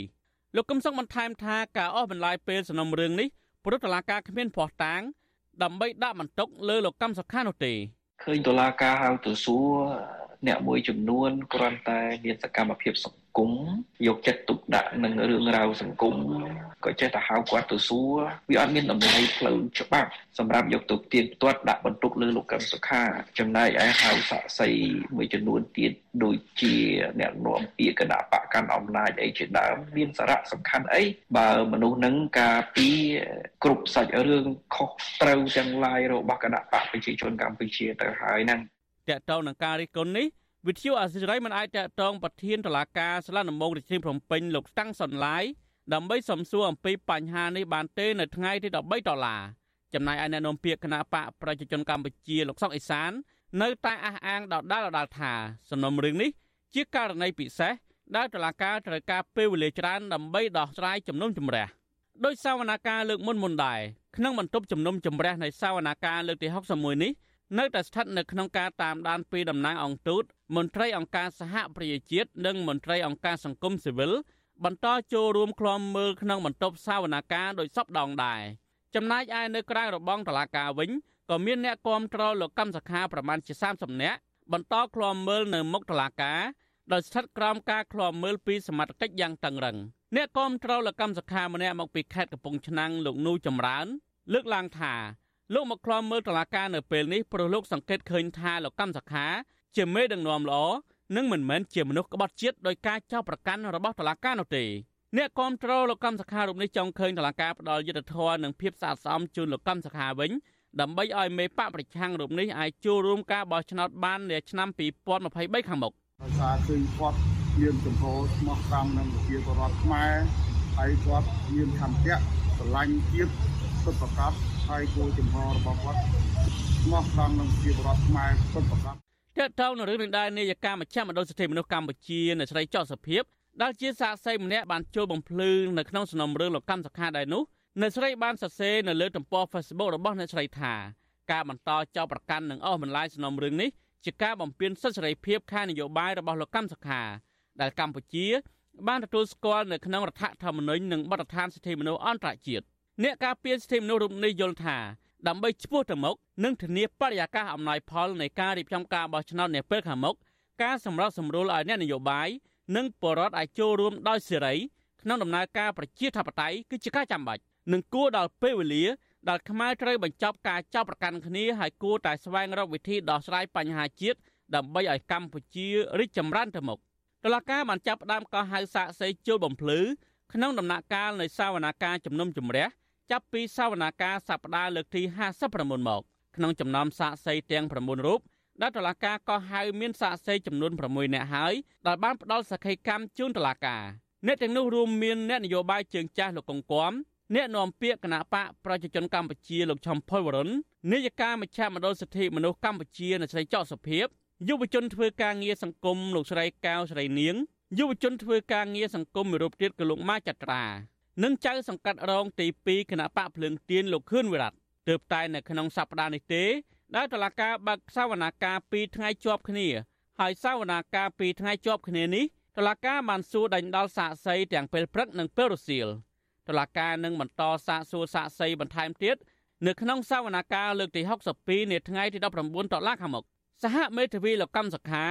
លោកកឹមសុខបន្ថែមថាការអស់បន្លាយពេលសំណុំរឿងនេះព្រោះតឡាការគ្មានភ័ស្តុតាង ដើម្បីដាក់បន្ទុកលើលោកកម្មសុខានោះទេឃើញតឡាការហៅទៅសួរអ្នកមួយចំនួនគ្រាន់តែមានសកម្មភាពសង្គមយកចិត្តទុកដាក់នឹងរឿងរ៉ាវសង្គមក៏ចេះតែហៅគាត់ទៅសួរវាអត់មានតម្លៃផ្លូវច្បាប់សម្រាប់យកទៅទៀងទាត់ដាក់បន្ទុកលើលោកកឹមសុខា ចំណែកឯហៅសាក់សីមួយចំនួនទៀតដូចជាអ្នកនាំពាក្យគណៈបកកាន់អំណាចអីជាដើមមានសារៈសំខាន់អីបើមនុស្សនឹងការពីគ្រប់សាច់រឿងខុសត្រូវទាំងឡាយរបស់គណៈបកប្រជាជនកម្ពុជាទៅហើយហ្នឹងតកតងនឹងការរិះគន់នេះ វិទ្យុអាស៊ីសេរីមិនអាចតកតងប្រធានតុលាការស្លានដំបងរាជធានីភ្នំពេញលោកតាំងសុនឡាយដើម្បីសំសួរអំពីបញ្ហានេះបានទេនៅថ្ងៃទី13ដុល្លារចំណែកឯអ្នកនាំពាក្យគណៈបកប្រជាជនកម្ពុជាលោកសុកអេសាន នៅតែអះអាងដដាលដដាលថាសំណុំរឿងនេះជាករណីពិសេសដែលតុលាការត្រូវការពេលវេលាច្រើនដើម្បីដោះស្រាយជំនុំជម្រះដោយសាវនាការលើកមុនមុនដែរក្នុងបន្ទប់ជំនុំជម្រះនៃសាវនាការលើកទី61នេះ នៅតែស្ថិតនៅក្នុងការតាមដានពីតំណាងអង្គទូតមន្ត្រីអង្គការសហប្រជាជាតិនិងមន្ត្រីអង្គការសង្គមស៊ីវិលបន្តចូលរួមក្លំមើលក្នុងបន្ទប់សាវនាការដោយសពដងដែរចំណែកឯនៅក្រៅរបងតឡាការវិញក៏មានអ្នកគាំទ្រលោកកម្មសខាប្រមាណជា30នាក់បន្តក្លំមើលនៅមុខតឡាការដោយស្ថិតក្រោមការឃ្លាំមើលពីសមត្ថកិច្ចយ៉ាងតឹងរឹងអ្នកគាំទ្រលកម្មសខាម្នាក់មកពីខេត្តកំពង់ឆ្នាំងលោកនូចម្រើន លើកឡើងថា លោកមកឃ្លាំមើលតឡាការនៅពេលនេះព្រោះលោកសង្កេតឃើញថាលោកកម្មសខាជាមេដឹកនាំល្អនិងមិនមែនជាមនុស្សក្បត់ជាតិដោយការចោទប្រកាន់របស់តឡាការនោះទេអ្នកគាំទ្រលោកកម្មសខារូបនេះចង់ឃើញតឡាការផ្ដាល់យុទ្ធធរនិងភាពស្អាតស្អំជូនលោកកម្មសខាវិញដើម្បីឲ្យមេបកប្រឆាំងរូបនេះអាចចូលរួមការបោះឆ្នោតបាននាឆ្នាំ2023ខាងមុខដោយសារឃើញគាត់មានចំហស្មោះត្រង់នឹងប្រជាពលរដ្ឋខ្មែរហើយគាត់មានធម្មៈស្រឡាញ់ជាតិសុទ្ធប្រកប ហើយគោលចំហរបស់គាត់ស្មោះត្រង់នឹងប្រជាពលរដ្ឋខ្មែរសុទ្ធប្រកបតើតើនៅរឿងនេះដែរនាយកាមជ្ឈមណ្ឌលសិទ្ធិមនុស្សកម្ពុជានៅស្រីចော့សុភាពដែលជាសាក្សីម្នាក់បានចូលបំភ្លឺនៅក្នុងសំណុំរឿងលោកកម្មសខាដែរនោះអ្នកស្រីបានសរសេរនៅលើទំព័រ Facebook របស់អ្នកស្រីថាការបន្តចោទប្រកាន់និងអស់បន្លាយសំណុំរឿងនេះជាការបំពានសិទ្ធិសេរីភាពខាងនយោបាយរបស់លោកកម្មសខាដែលកម្ពុជា បានទទួលស្គាល់នៅក្នុងរដ្ឋធម្មនុញ្ញនិងបទដ្ឋានសិទ្ធិមនុស្សអន្តរជាតិ អ្នកការពារសិទ្ធិមនុស្សរូបនេះយល់ថាដើម្បីឈ្មោះទៅមុខនិងធានាបរិយាកាសអំណោយផលនៃការរៀបចំការបោះឆ្នោតនាពេលខាងមុខការសម្របសម្រួលឲ្យអ្នកនយោបាយនិងបរដ្ឋអាចចូលរួមដោយសេរីក្នុងដំណើរការប្រជាធិបតេយ្យគឺជាការចាំបាច់និងគួរដល់ពេលវេលាដែលខ្មែរត្រូវបញ្ចប់ការចោទប្រកាន់គ្នាហើយគួរតែស្វែងរកវិធីដោះស្រាយបញ្ហាជាតិដើម្បីឲ្យកម្ពុជារីកចម្រើនទៅមុខតុលាការបានចាប់ផ្ដើមកោះហៅសាកសីជុលបំភ្លឺក្នុងដំណាក់កាលនៃសាវនាការជំនុំជម្រះ ចាប់ពីសាវនាការសប្តាហ៍លើកទី59មកក្នុងចំណោមសាកសីទាំង9រូបដែលតុលាការកោះហៅមានសាកសីចំនួន6នាក់ហើយដែលបានផ្ដល់សក្ខីកម្មជូនតុលាការអ្នកទាំងនោះរួមមានអ្នកនយោបាយជើងចាស់លោកកុងគំអ្នកនាំពាក្យគណៈបកប្រជាជនកម្ពុជាលោកឈំផុលវរុននាយកាមជ្ឈមណ្ឌលសិទ្ធិមនុស្សកម្ពុជានៅស្រីចော့សុភាពយុវជនធ្វើការងារសង្គមលោកស្រីកៅស្រីនាងយុវជនធ្វើការងារសង្គមមួយរូបទៀតគឺលោកម៉ាចត្រា និងចៅសង្កាត់រងទី2គណៈបកភ្លើងទៀនលោកខឿនវិរៈទើបតែនៅក្នុងសប្តាហ៍នេះទេដែលតឡាការបើកសវនាការ2ថ្ងៃជាប់គ្នាហើយសវនាការ2ថ្ងៃជាប់គ្នានេះតឡាការបានសួរដេញដោលសាកសីទាំងពេលព្រឹកនិងពេលរសៀលតុលាការនឹងបន្តសាកសួរសាកសីបន្ថែមទៀតនៅក្នុងសវនាការលើកទី62នាថ្ងៃទី19តុលាខាងមុខសហមេធាវីលោកកម្មសខា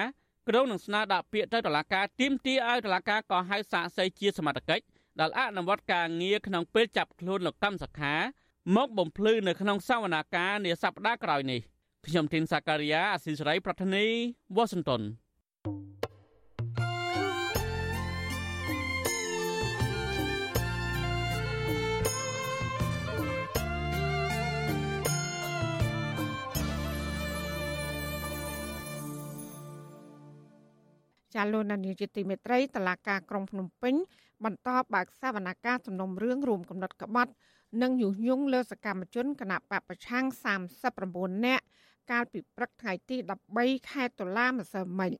ក្រុងនឹងស្នើដាក់ពាក្យទៅតុលាការទាមទារឲ្យតុលាការក៏ហៅសាកសីជាសមត្ថកិច្ច ដែលអនុវត្តការងារក្នុងពេលចាប់ខ្លួនលោកកម្មសខា មកបំភ្លឺនៅក្នុងសវនាការនាសប្តាហ៍ក្រោយនេះខ្ញុំទីនសាការីយ៉ាអស៊ីសេរីប្រធានីវ៉ាស៊ីនតោនចាលោកនានីជាទីមេត្រីតឡាការក្រុងភ្នំពេញ បន្តបើកសវនកម្មសំណុំរឿងរួមកំណត់ក្បត់ និងយុយងលើសកម្មជនគណៈបពប្រឆាំង39នាក់កាលពីព្រឹកថ្ងៃទី13ខែតុលាម្សិលមិញ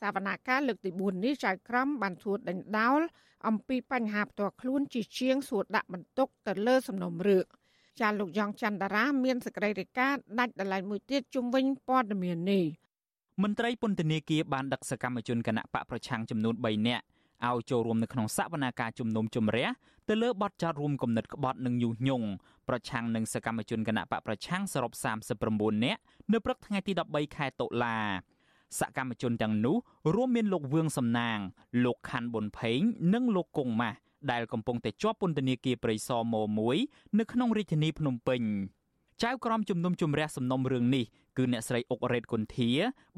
សវនកម្មលើកទី4នេះចៅក្រមបានសួរដេញដោលអំពីបញ្ហាផ្ទាល់ខ្លួនជាជាងសួរដាក់បន្ទុកទៅលើសំណុំរឿងចាលោកយ៉ងច័ន្ទតារាមានសេចក្តីរាយការណ៍ដាច់ដライមួយទៀតជុំវិញព័ត៌មាននេះមន្ត្រីពន្ធនាគារបានដឹកសកម្មជនគណៈបកប្រឆាំងចំនួន3នាក់ ឲ្យចូលរួមនៅក្នុងសវនាការជំនុំជម្រះទៅលើបទចោទរួមគំនិតក្បត់និងញុះញង់ប្រឆាំងនឹងសកម្មជនគណៈបកប្រឆាំងសរុប39នាក់នៅព្រឹកថ្ងៃទី13ខែតុលាសកម្មជនទាំងនោះរួមមានលោកវឿងសំណាង លោកខាន់ប៊ុនផេង និងលោកគង់ម៉ាស់ដែលកំពុងតែជាប់ពន្ធនាគារព្រៃសរម1នៅក្នុងរាជធានីភ្នំពេញចៅក្រមជំនុំជម្រះសំណុំរឿងនេះគឺអ្នកស្រីអុករ៉េតគុន្ធា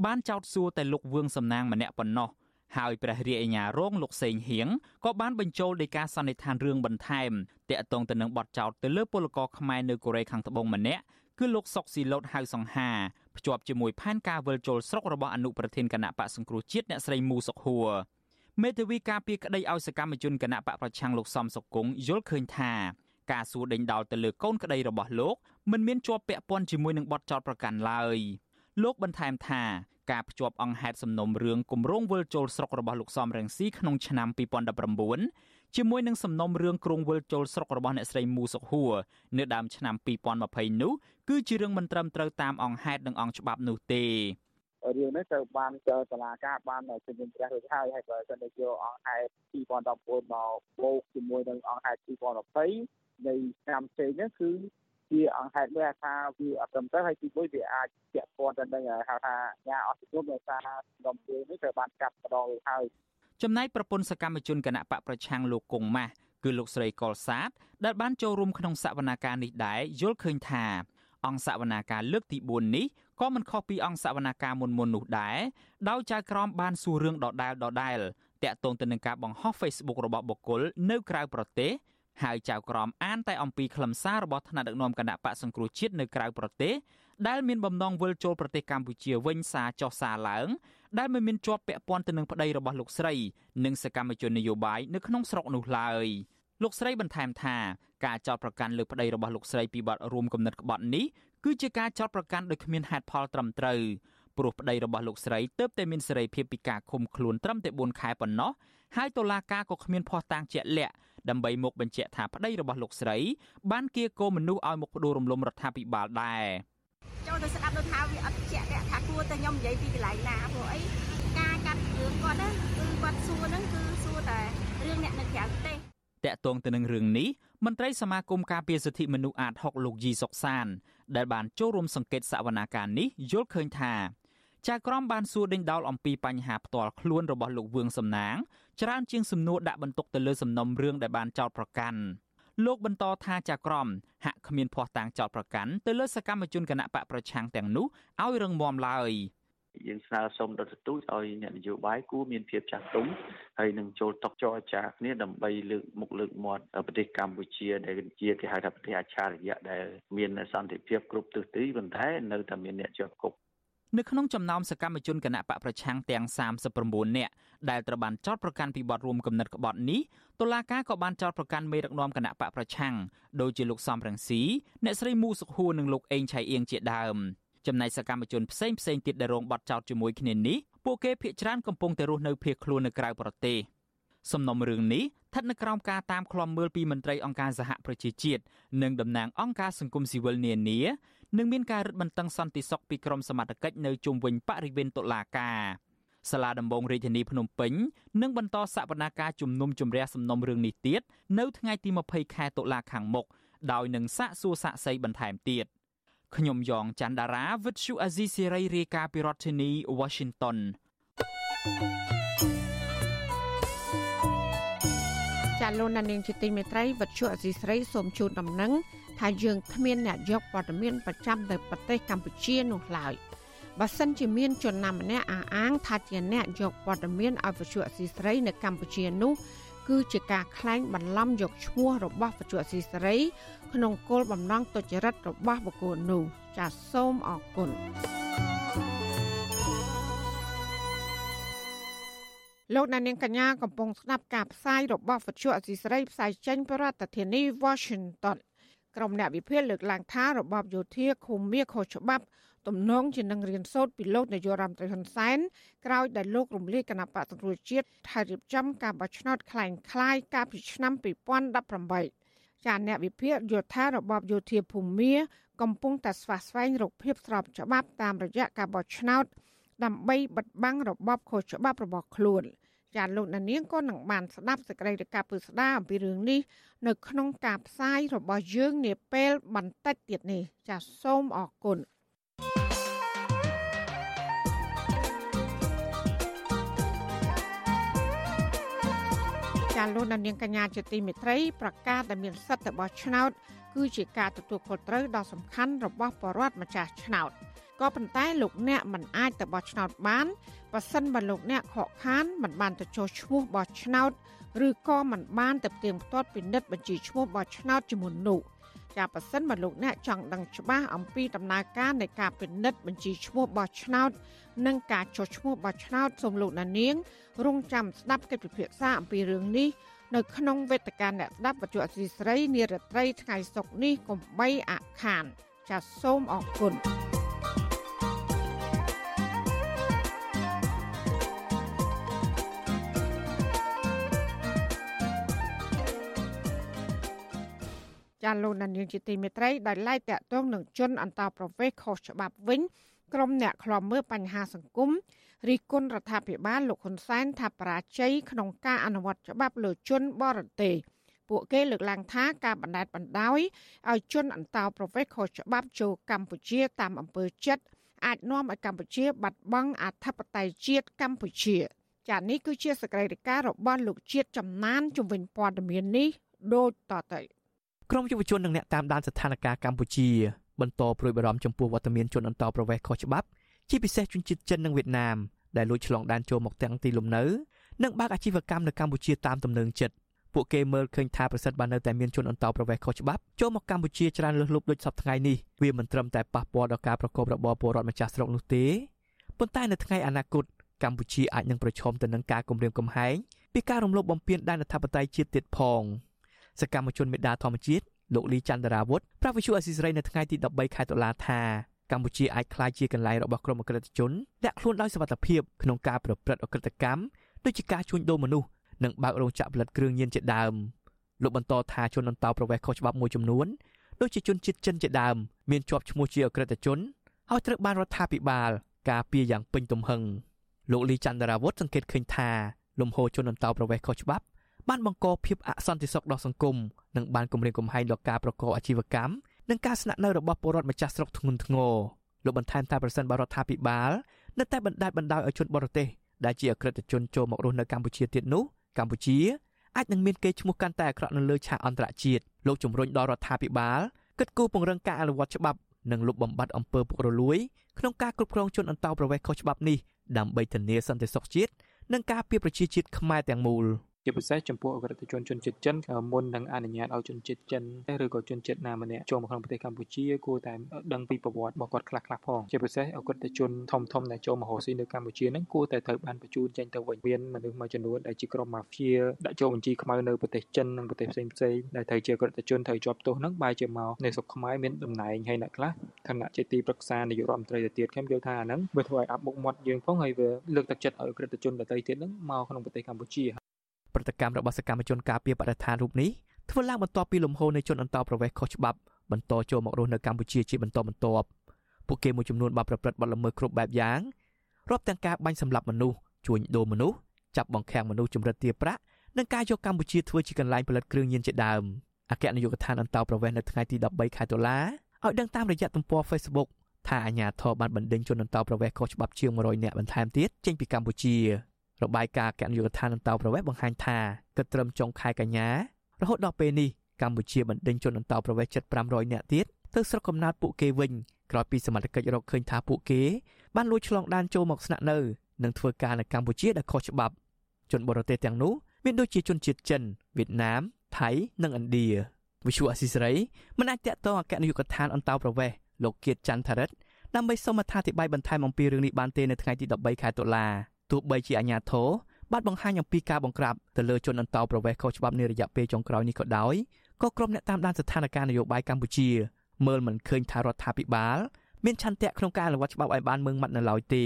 បានចោទសួរតែលោកវឿងសំណាងម្នាក់ប៉ុណ្ណោះ ហើយព្រះរាជអាជ្ញារងលោកសេងហៀងក៏បានបញ្ចូលដីកាសន្និដ្ឋានរឿងបន្ថែមតាក់ទងទៅនឹងបទចោទទៅលើពលករខ្មែរនៅកូរ៉េខាងត្បូងម្នាក់គឺលោកសុកស៊ីឡូតហៅសង្ហាភ្ជាប់ជាមួយផែនការវិលជុលស្រុករបស់អនុប្រធានគណៈបកសង្គ្រោះជាតិអ្នកស្រីមូសុខហួរមេធាវីការពីក្តីឲ្យសកម្មជនគណៈបកប្រឆាំងលោកសំសុគង្គយល់ឃើញថាការសួរដេញដោលទៅលើកូនក្តីរបស់លោកមិនមានជាប់ពាក់ព័ន្ធជាមួយនឹងបទចោទប្រកាន់ឡើយ លោកបន្ថែមថាការភ្ជាប់អង្គហេតុសំណុំរឿងគម្រោងវិលចូលស្រុករបស់លោកសំរងស៊ីក្នុងឆ្នាំ2019ជាមួយនឹងសំណុំរឿងគ្រងវិលចូលស្រុករបស់អ្នកស្រីមូសុខហួរនៅដើមឆ្នាំ2020នោះគឺជារឿងមិនត្រឹមត្រូវតាមអង្គហេតុនិងអង្គច្បាប់នោះទេរឿងនេះត្រូវបានចើតឡាការបានជំនុំជម្រះរួចហើយហើយបើសិនជាយកអង្គហេតុ2019មកបូកជាមួយនឹងអង្គហេតុ2020នៃឆ្នាំផ្សេងហ្នឹងគឺ ជាអង្គហេតុមួយថាវាអត់ត្រឹមត្រូវហើយទីមួយវាអាចពាក់ព័ន្ធទៅនឹងហៅថាញាអត់ជំនុំដោយសារដំណើរនេះត្រូវបានកាត់ម្ដងរួចហើយចំណែកប្រពន្ធសកម្មជនគណៈបកប្រឆាំងលោកគង់ម៉ាស់គឺលោកស្រីកុលសាទដែលបានចូលរួមក្នុងសវនាការនេះដែរយល់ឃើញថា អង្គសវនាការលើកទី4នេះក៏មិនខុសពីអង្គសវនាការមុនមុននោះដែរដោយចៅក្រមបានសួររឿងដដែលដដែលតាក់ទងទៅនឹងការបង្ហោះ Facebook របស់បុគ្គលនៅក្រៅប្រទេស ហើយចៅក្រមអានតែអំពីខ្លឹមសាររបស់ថ្នាក់ដឹកនាំគណៈបកសង្គ្រោះជាតិនៅក្រៅប្រទេសដែលមានបំណងវិលចូលប្រទេសកម្ពុជាវិញសារចោះសារឡើងដែលមិនមានជាប់ពាក់ព័ន្ធទៅនឹងប្តីរបស់លោកស្រី និងសកម្មជននយោបាយនៅក្នុងស្រុកនោះឡើយលោកស្រីបន្ថែមថាការចោទប្រកាន់លើប្តីរបស់លោកស្រីពីបទរួមគំនិតក្បត់នេះគឺជាការចោទប្រកាន់ដោយគ្មានហេតុផលត្រឹមត្រូវ ព្រោះប្តីរបស់លោកស្រីទើបតែមានសេរីភាពពីការឃុំខ្លួនត្រឹមតែ4ខែប៉ុណ្ណោះហើយតុលាការក៏គ្មានភស្តុតាងជាក់លាក់ដើម្បីមកបញ្ជាក់ថាប្តីរបស់លោកស្រី បានគៀកោមនុស្សឲ្យមកផ្ដួលរំលំរដ្ឋាភិបាលដែរចូលទៅស្ដាប់នៅថាវាអត់ជាក់លាក់ថាគួរតែខ្ញុំនិយាយពីកន្លែងណាព្រោះអីការកាត់រឿងគាត់ណាគឺគាត់សួរហ្នឹងគឺសួរតែរឿងអ្នកនៅក្រៅប្រទេសតកតងទៅនឹងរឿងនេះមន្ត្រីសមាគមការពារសិទ្ធិមនុស្សអាត6លោកជីសុកសាន ដែលបានចូលរួមសង្កេតសវនាការនេះយល់ឃើញថា ចៅក្រមបានសួរដេញដោលអំពីបញ្ហាផ្ទាល់ខ្លួនរបស់លោកវឿងសំណាងច្រើនជាងសំណួរដាក់បន្ទុកទៅលើសំណុំរឿងដែលបានចោទប្រកាន់លោកបន្តថាចៅក្រមហាក់គ្មានភ័ស្តុតាងចោទប្រកាន់ទៅលើសកម្មជនគណៈបកប្រឆាំងទាំងនោះឲ្យរងមាំឡើយយើងស្នើសុំដល់ទទូចឲ្យអ្នកនយោបាយគួរមានភាពចាស់ទុំហើយនឹងចូលតុចរចាគ្នាដើម្បីលើកមុខលើកមាត់ប្រទេសកម្ពុជាដែលជាគេហៅថាប្រទេសអច្ឆរិយៈដែលមានសន្តិភាពគ្រប់ទិសទីប៉ុន្តែនៅតែមានអ្នកជាប់គុក នៅក្នុងចំណោមសកម្មជនគណៈបកប្រឆាំងទាំង39នាក់ដែលត្រូវបានចោទប្រកាន់ពីបទរួមគំនិតក្បត់នេះតុលាការក៏បានចោទប្រកាន់មេដឹកនាំគណៈបកប្រឆាំងដូចជាលោកសំរងស៊ីអ្នកស្រីមូសុខួរនិងលោកអេងឆៃអៀងជាដើមចំណែកសកម្មជនផ្សេងផ្សេងទៀតដែលរងបទចោទជាមួយគ្នានេះពួកគេភ័យច្រានកំពុងតែរស់នៅភៀសខ្លួននៅក្រៅប្រទេសសំណុំរឿងនេះស្ថិតនៅក្រោមការតាមឃ្លាំមើលពីមន្ត្រីអង្គការសហប្រជាជាតិនិងតំណាងអង្គការសង្គមស៊ីវិលនានា និងមានការរឹតបន្តឹងសន្តិសុខពីក្រមសមត្ថកិច្ចនៅជុំវិញបរិវេណតុលាការសាលាដំបងរាជធានីភ្នំពេញនឹងបន្តសវនាការជំនុំជម្រះសំណុំរឿងនេះទៀតនៅថ្ងៃទី20ខែតុលាខាងមុខដោយនឹងសាកសួរសាកសីបន្ថែមទៀតខ្ញុំយ៉ងច័ន្ទដារាវិទ្យុអាស៊ីសេរីរាយការណ៍ពីរដ្ឋធានី Washington ចាលោកនាងជាទីមេត្រីវិទ្យុអាស៊ីសេរីសូមជូនដំណឹង ថាយើងគ្មានអ្នកយកព័ត៌មានប្រចាំទៅប្រទេសកម្ពុជានោះឡើយបើសិនជាមានជនណាម្នាក់អះអាងថាជាអ្នកយកព័ត៌មានឲ្យវិទ្យុអស៊ីសេរីនៅកម្ពុជានោះគឺជាការក្លែងបន្លំយកឈ្មោះរបស់វិទ្យុអស៊ីសេរី ក្នុងគោលបំណងទុច្ចរិតរបស់បុគ្គលនោះចាសសូមអរគុណលោកនាងកញ្ញាកំពុងស្ដាប់ការផ្សាយរបស់វិទ្យុអស៊ីសេរីផ្សាយចេញពីរដ្ឋធានី Washington ក្រុមអ្នកវិភាគលើកឡើងថារបបយោធាឃុំមាខុសច្បាប់ទំនងជានឹងរៀនសូត្រពីលោកនាយករដ្ឋមន្ត្រីហ៊ុនសែនក្រោយដែលលោករំលាយគណៈបកសង្គ្រោះជាតិថារៀបចំការបោះឆ្នោតคล้ายคล้ายកាលពីឆ្នាំ2018ចាអ្នកវិភាគយល់ថារបបយោធាភូមាកំពុងតែស្វះស្វែងរកភាពស្របច្បាប់តាមរយៈការបោះឆ្នោតដើម្បីបិទបាំងរបបខុសច្បាប់របស់ខ្លួន។ ចាលោកនាងក៏នឹងបានស្ដាប់សេចក្តីរាយការណ៍ពឹស្ដារអំពីរឿងនេះនៅក្នុងការផ្សាយរបស់យើងនាពេលបន្តិចទៀតនេះចាសូមអរគុណចាលោកនាងកញ្ញាជាទីមេត្រីប្រកាសដែលមានសិទ្ធិរបស់ឆ្នោត គឺជាការទទួលខុសត្រូវដ៏សំខាន់របស់ប្រជាពលរដ្ឋម្ចាស់ឆ្នោត ក៏ប៉ុន្តែលោកអ្នកមិនអាចទៅបោះឆ្នោតបានបើសិនបើលោកអ្នកខកខានមិនបានទៅចុះឈ្មោះបោះឆ្នោតឬក៏មិនបានទៅផ្ទៀងផ្ទាត់ពិនិត្យបញ្ជីឈ្មោះបោះឆ្នោតជាមុននោះចាប៉ះសិនបើលោកអ្នកចង់ដឹងច្បាស់អំពីដំណើរការនៃការពិនិត្យបញ្ជីឈ្មោះបោះឆ្នោត និងការចុះឈ្មោះបោះឆ្នោតសូមលោកណានៀងរងចាំស្ដាប់កិច្ចពិភាក្សាអំពីរឿងនេះនៅក្នុងវេទិកាអ្នកស្ដាប់បច្ចុប្បន្នស្រីនារាត្រីថ្ងៃសុក្រនេះកុំបីអាខានចាសសូមអរគុណ ចាលោកនាងជាទីមេត្រីដែលឡាយតាក់ទងនឹងជនអន្តោប្រវេសន៍ខុសច្បាប់វិញក្រុមអ្នកខ្លំមើលបញ្ហាសង្គមរិះគន់រដ្ឋាភិបាលលោកហ៊ុនសែនថាបរាជ័យក្នុងការអនុវត្តច្បាប់លើជនបរទេសពួកគេលើកឡើងថាការបណ្ដេតបណ្ដោយឲ្យជនអន្តោប្រវេសន៍ខុសច្បាប់ចូលកម្ពុជាតាមអំពើចិត្តអាចនាំឲ្យកម្ពុជាបាត់បង់អធិបតេយ្យជាតិកម្ពុជាចា៎នេះគឺជាសកម្មភាពរបស់លោកជាតិចំណានជំវិញព័ត៌មាននេះដូចតទៅ ក្រមយុវជននិងអ្នកតាមដានស្ថានភាពកម្ពុជាបន្តព្រួយបារម្ភចំពោះវត្តមានជនអន្តោប្រវេសន៍ខុសច្បាប់ជាពិសេសជនជាតិចិននិងវៀតណាមដែលលួចឆ្លងដែនចូលមកទាំងទីលំនៅនិងបើកអាជីវកម្មនៅកម្ពុជាតាមទំនើងចិត្តពួកគេមើលឃើញថាប្រសិទ្ធបើនៅតែមានជនអន្តោប្រវេសន៍ខុសច្បាប់ចូលមកកម្ពុជាច្រើនលើសលប់ដូចសពថ្ងៃនេះវាមិនត្រឹមតែប៉ះពាល់ដល់ការប្រកបរបរពលរដ្ឋម្ចាស់ស្រុកនោះទេប៉ុន្តែនៅថ្ងៃអនាគតកម្ពុជាអាចនឹងប្រឈមទៅនឹងការគំរាមកំហែងពីការរំលោភបំពានដែនអធិបតេយ្យជាតិទៀតផង សកម្មជនមេដាធម្មជាតិលោកលីចន្ទរាវុធប្រាប់វិទ្យុអស៊ីសេរីនៅថ្ងៃទី13ខែតុលាថាកម្ពុជាអាចក្លាយជាកន្លែងរបស់ក្រុមអក្រិតជនដាក់ខ្លួនដោយសវត្ថភាពក្នុងការប្រព្រឹត្តអក្រិតកម្មដូចជាការជួញដូរមនុស្សនិងបើករោងចក្រផលិតគ្រឿងញៀនជាដើមលោកបន្តថាជនអន្តោប្រវេសន៍ខុសច្បាប់មួយចំនួនដូចជាជនជាតិចិនជាដើមមានជាប់ឈ្មោះជាអក្រិតជនហើយត្រូវបានរដ្ឋាភិបាលការពារយ៉ាងពេញទំហឹងលោកលីចន្ទរាវុធសង្កេតឃើញថាលំហូរជនអន្តោប្រវេសន៍ខុសច្បាប់ បានបង្កភាពអសន្តិសុខដល់សង្គមនិងបានគំរាមកំហែងដល់ការប្រកបអាជីវកម្មនិងការស្នាក់នៅរបស់ពលរដ្ឋម្ចាស់ស្រុកធ្ងន់ធ្ងរលោកបន្ថែមថាប្រសិនបើរដ្ឋាភិបាលនៅតែបណ្ដេតបណ្ដោយឲ្យជនបរទេសដែលជាអក្រិតជនចូលមករស់នៅកម្ពុជាទៀតនោះកម្ពុជាអាចនឹងមានកេរ្តិ៍ឈ្មោះកាន់តែអាក្រក់នៅលើឆាកអន្តរជាតិលោកជំរុញដល់រដ្ឋាភិបាលគិតគូរពង្រឹងការអនុវត្តច្បាប់និងលុបបំបាត់អំពើពុករលួយក្នុងការគ្រប់គ្រងជនអន្តោប្រវេសន៍ខុសច្បាប់នេះដើម្បីធានាសន្តិសុខជាតិនិងការពារប្រជាជាតិខ្មែរទាំងមូល។ ជាពិសេសចំពោះអក្រិតជនជនជាតិចិនមុននឹងអនុញ្ញាតឲ្យជនជាតិចិនឬក៏ជនជាតិណាម្នាក់ចូលមកក្នុងប្រទេសកម្ពុជាគួរតែដឹងពីប្រវត្តិរបស់គាត់ខ្លះខ្លះផងជាពិសេសអក្រិតជនធំធំដែលចូលមករស់ស៊ីនៅកម្ពុជាហ្នឹងគួរតែត្រូវបានបញ្ជូនចេញទៅវិញមានមនុស្សមួយចំនួនដែលជាក្រុមម៉ាហ្វៀដាក់ចូលបញ្ជីខ្មៅនៅប្រទេសចិននិងប្រទេសផ្សេងផ្សេងដែលត្រូវជាអក្រិតជនត្រូវជាប់ទោសហ្នឹងបែរជាមកនៅស្រុកខ្មែរមានតំណែងហើយអ្នកខ្លះឋានៈជាទីប្រឹក្សានាយករដ្ឋមន្ត្រីទៅទៀតខ្ញុំយល់ថាអាហ្នឹងវាធ្វើឲ្យអាប់មុខមាត់យើងផងហើយវាលើកទឹកចិត្តឲ្យអក្រិតជនដទៃទៀតហ្នឹងមកក្នុងប្រទេសកម្ពុជា ប្រតិកម្មរបស់សកម្មជនការពារបរិស្ថានរូបនេះធ្វើឡើងបន្ទាប់ពីលំហូរនៃជនអន្តោប្រវេសន៍ខុសច្បាប់បន្តចូលមករស់នៅកម្ពុជាជាបន្តបន្ទាប់ពួកគេមួយចំនួនបានប្រព្រឹត្តបទល្មើសគ្រប់បែបយ៉ាងរាប់ទាំងការបាញ់សម្លាប់មនុស្សជួញដូរមនុស្សចាប់បង្ខាំងមនុស្សជំរិតទារប្រាក់និងការយកកម្ពុជាធ្វើជាកន្លែងផលិតគ្រឿងញៀនជាដើមអគ្គនាយកដ្ឋានអន្តោប្រវេសន៍នៅថ្ងៃទី13ខែតុលាឲ្យដឹងតាមរយៈទំព័រ Facebook ថាអាញាធរបានបណ្ដេញជនអន្តោប្រវេសន៍ខុសច្បាប់ជាង100នាក់បន្ថែមទៀតចេញពីកម្ពុជា របាយការណ៍គណៈយុទ្ធឋានអន្តោប្រវេសន៍បង្ហាញថាគិតត្រឹមចុងខែកញ្ញារហូតដល់ពេលនេះកម្ពុជាបណ្ដេញជនអន្តោប្រវេសន៍ជិត500នាក់ទៀតទៅស្រុកកំណើតពួកគេវិញក្រោយពីសមត្ថកិច្ចរកឃើញថាពួកគេបានលួចឆ្លងដែនចូលមកស្នាក់នៅនិងធ្វើការនៅកម្ពុជាដែលខុសច្បាប់ជនបរទេសទាំងនោះមានដូចជាជនជាតិចិនវៀតណាមថៃនិងឥណ្ឌាវិសុអស៊ីសេរីមិនអាចតាក់ទងអគ្គនាយកដ្ឋានអន្តោប្រវេសន៍លោកគៀតច័ន្ទថារិតដើម្បីសូមអត្ថាធិប្បាយបន្ថែមអំពីរឿងនេះបានទេនៅថ្ងៃទី13ខែតុលា ទោះបីជាអាញាធរបានបង្ហាញអំពីការបង្ក្រាបទៅលើជនអន្តោប្រវេសន៍ខុសច្បាប់នារយៈពេលចុងក្រោយនេះក៏ដោយក៏ក្រុមអ្នកតាមដានស្ថានភាពនយោបាយកម្ពុជាមើលមិនឃើញថារដ្ឋាភិបាលមានឆន្ទៈក្នុងការអនុវត្តច្បាប់ឲ្យបានម៉ឺងម៉ាត់នៅឡើយទេ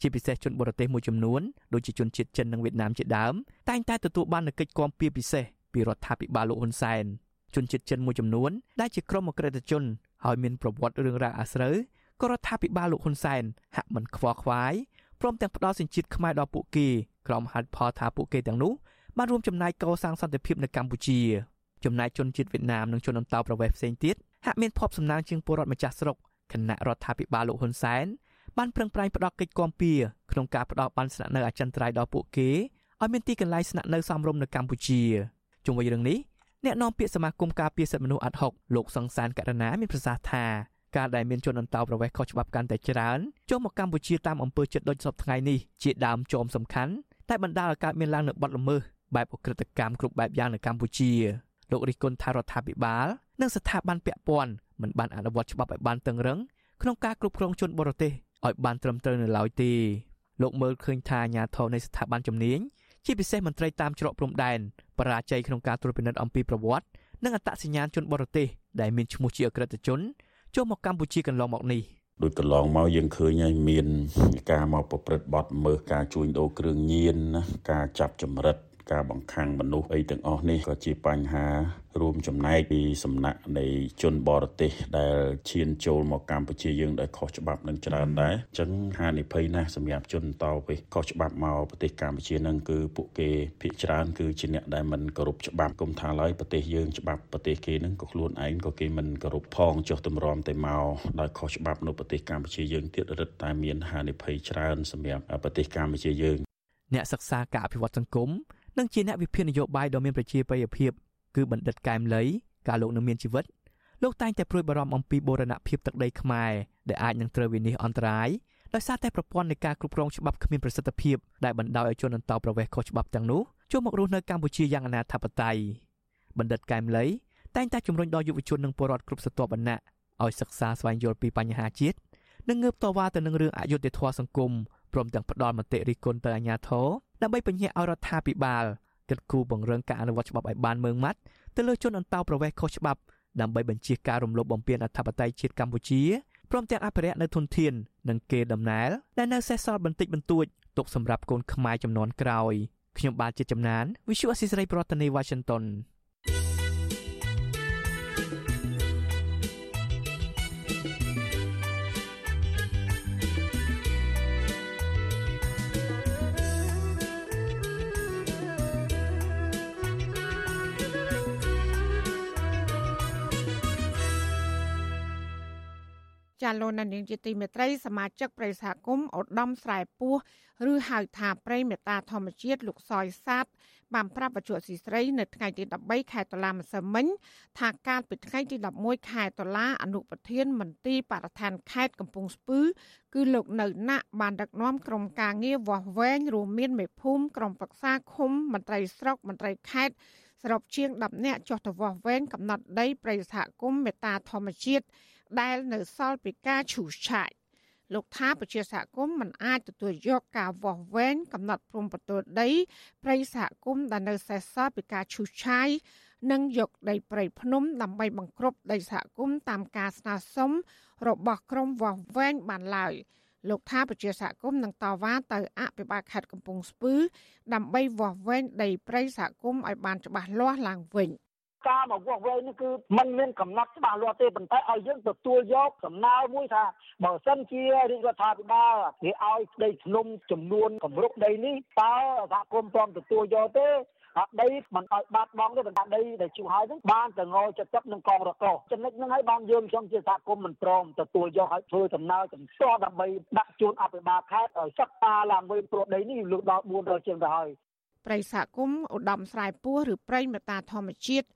ជាពិសេសជនបរទេសមួយចំនួនដូចជាជនជាតិចិននិងវៀតណាមជាដើមតែងតែទទួលបាននូវកិច្ចគាំពៀពិសេសពីរដ្ឋាភិបាលលោកហ៊ុនសែនជនជាតិចិនមួយចំនួនដែលជាក្រុមអក្រិតជនហើយមានប្រវត្តិរឿងរ៉ាវអាស្រូវក៏រដ្ឋាភិបាលលោកហ៊ុនសែនហាក់មិនខ្វល់ខ្វាយ ព្រមទាំងផ្ដល់សេចក្ដីខ្មែរដល់ពួកគេក្រុមហេតុផលថាពួកគេទាំងនោះបានរួមចំណែកកសាងសន្តិភាពនៅកម្ពុជាចំណែកជនជាតិវៀតណាមនិងជនអន្តោប្រវេសន៍ផ្សេងទៀតហាក់មានភ័ព្វសំណាងជាងពលរដ្ឋម្ចាស់ស្រុកគណៈរដ្ឋាភិបាលលោកហ៊ុនសែនបានប្រឹងប្រែងផ្ដល់កិច្ចគាំពៀក្នុងការផ្ដល់បានស្នាក់នៅអចិន្ត្រៃយ៍ដល់ពួកគេឲ្យមានទីកន្លែងស្នាក់នៅសមរម្យនៅកម្ពុជាជុំវិញរឿងនេះអ្នកនាំពាក្យសមាគមការពារសិទ្ធិមនុស្សអាត់ហុកលោកសង្សានករណាមានប្រសាសន៍ថា ការដែលមានជនអន្តោប្រវេសន៍ខុសច្បាប់កាន់តែច្រើនចូលមកកម្ពុជាតាមអំពើចិត្តដូចសពថ្ងៃនេះជាដើមចោមសំខាន់តែបណ្ដាលឲ្យកើតមានឡើងនូវបទល្មើសបែបអក្រិតកម្មគ្រប់បែបយ៉ាងនៅកម្ពុជាលោករិះគន់ថារដ្ឋាភិបាលនិងស្ថាប័នពាក់ព័ន្ធមិនបានអនុវត្តច្បាប់ឲ្យបានតឹងរឹងក្នុងការគ្រប់គ្រងជនបរទេសឲ្យបានត្រឹមត្រូវនៅឡើយទេលោកមើលឃើញថាអាញាធរនៃស្ថាប័នជំនាញជាពិសេសមន្ត្រីតាមច្រកព្រំដែនបរាជ័យក្នុងការត្រួតពិនិត្យអំពីប្រវត្តិនិងអត្តសញ្ញាណជនបរទេសដែលមានឈ្មោះជាអក្រិតជន ចូលមកកម្ពុជាកន្លងមកនេះដូចកន្លងមកយើងឃើញហើយមាន ការមកប្រព្រឹត្តបទមើលការជួញដូរគ្រឿងញៀនណាការចាប់ចម្រិត ការបង្ខាំងមនុស្សអីទាំងអស់នេះក៏ជាបញ្ហារួមចំណែកពីសំណាក់នៃជនបរទេសដែលឈានចូលមកកម្ពុជាយើងដោយខុសច្បាប់នឹងច្រើនដែរអញ្ចឹងហានិភ័យណាស់សម្រាប់ជនតទៅខុសច្បាប់មកប្រទេសកម្ពុជានឹងគឺពួកគេភាគច្រើនគឺជាអ្នកដែលមិនគោរពច្បាប់គុំថាឡើយប្រទេសយើងច្បាប់ប្រទេសគេនឹងក៏ខ្លួនឯងក៏គេមិនគោរពផងចុះទម្រាំតែមកដោយខុសច្បាប់នៅប្រទេសកម្ពុជាយើងទៀតរឹតតែមានហានិភ័យច្រើនសម្រាប់ប្រទេសកម្ពុជាយើងអ្នកសិក្សាការអភិវឌ្ឍសង្គម និងជាអ្នកវិភាគនយោបាយដ៏មានប្រជាប្រិយភាពគឺបណ្ឌិតកែមលីការលោកនឹងមានជីវិតលោកតែងតែព្រួយបារម្ភអំពីបូរណភាពទឹកដីខ្មែរដែលអាចនឹងត្រូវវិនិច្ឆ័យអន្តរាយដោយសារតែប្រព័ន្ធនៃការគ្រប់គ្រងច្បាប់គ្មានប្រសិទ្ធភាពដែលបណ្ដោយឲ្យជនអន្តោប្រវេសន៍ខុសច្បាប់ទាំងនោះចូលមករស់នៅកម្ពុជាយ៉ាងអនាធិបតេយ្យបណ្ឌិតកែមលីតែងតែជំរុញដល់យុវជននិងពលរដ្ឋគ្រប់ស្រទាប់វណ្ណៈឲ្យសិក្សាស្វែងយល់ពីបញ្ហាជាតិនិងងើបតវ៉ាទៅនឹងរឿងអយុត្តិធម៌សង្គម ព្រមទាំងផ្ដល់មតិរិះគន់ទៅអាជ្ញាធរដើម្បីពញ្ញាឲ្យរដ្ឋាភិបាលគិតគូរបង្រឹងការអនុវត្តច្បាប់ឲ្យបានម៉ឺងម៉ាត់ទៅលើជនអន្តោប្រវេសន៍ខុសច្បាប់ដើម្បីបញ្ជាការរំលោភបំពានអធិបតេយ្យជាតិកម្ពុជាព្រមទាំងអភិរក្សនៅធនធាននិងគេដំណែលដែលនៅសេសសល់បន្តិចបន្តួចទុកសម្រាប់កូនខ្មែរចំនួនក្រោយខ្ញុំបាទជាចំណាន Visual Assisray ប្រធានាទី Washington ចាលោកនាងជាទីមេត្រីសមាជិកប្រិយសហគមន៍ឧត្តមស្រែពោះឬហៅថាប្រិយមេតាធម្មជាតិលោកសយសាទបានប្រាប់បច្ចុប្បន្នស៊ីស្រីនៅថ្ងៃទី13ខែតុលាម្សិលមិញថាកាលពីថ្ងៃទី11ខែតុលាអនុប្រធានមន្ទីរបរិស្ថានខេត្តកំពង់ស្ពឺគឺលោកនៅណាក់បានដឹកនាំក្រុមការងារវាស់វែងរួមមានមេភូមិក្រុមប្រឹក្សាឃុំមន្ត្រីស្រុកមន្ត្រីខេត្តសរុបជាង10នាក់ចុះទៅវាស់វែងកំណត់ដីប្រិយសហគមន៍មេតាធម្មជាតិ ដែលនៅសល់ពីការឈូសឆាយលោកថាប្រជាសហគមន៍មិនអាចទទួលយកការវាស់វែងកំណត់ព្រំប្រទល់ដីព្រៃសហគមន៍ដែលនៅសេសសល់ពីការឈូសឆាយនិងយកដីព្រៃភ្នំដើម្បីបង្ក្រប់ដីសហគមន៍តាមការស្នើសុំរបស់ក្រមវាស់វែងបានឡើយលោកថាប្រជាសហគមន៍នឹងតវ៉ាទៅអភិបាលខេត្តកំពង់ស្ពឺដើម្បីវាស់វែងដីព្រៃសហគមន៍ឲ្យបានច្បាស់លាស់ឡើងវិញ។ ការមកវាស់វែងនេះគឺมันមានកំណត់ច្បាស់លាស់ទេប៉ុន្តែឲ្យយើងទទួលយកសំណើមួយថាបើសិនជារាជរដ្ឋាភិបាលគេឲ្យដីភ្នំចំនួនគម្រប់ដីនេះតើសហគមន៍ព្រមទទួលយកទេអាដីមិនឲ្យបាត់បង់ទេប៉ុន្តែដីដែលជួហើយហ្នឹងបានទៅងចិត្តទឹកនឹងកងរកោចំណុចហ្នឹងហើយបានយើងខ្ញុំជាសហគមន៍មិនព្រមទទួលយកឲ្យធ្វើដំណើរចំទាស់ដើម្បីដាក់ជូនអភិបាលខេត្តឲ្យសិក្សាឡើងវិញព្រោះដីនេះលើកដល់400ជាងទៅហើយប្រិយសហគមន៍ឧត្តមស្រែពោះឬប្រិយមេតាធម្មជាតិ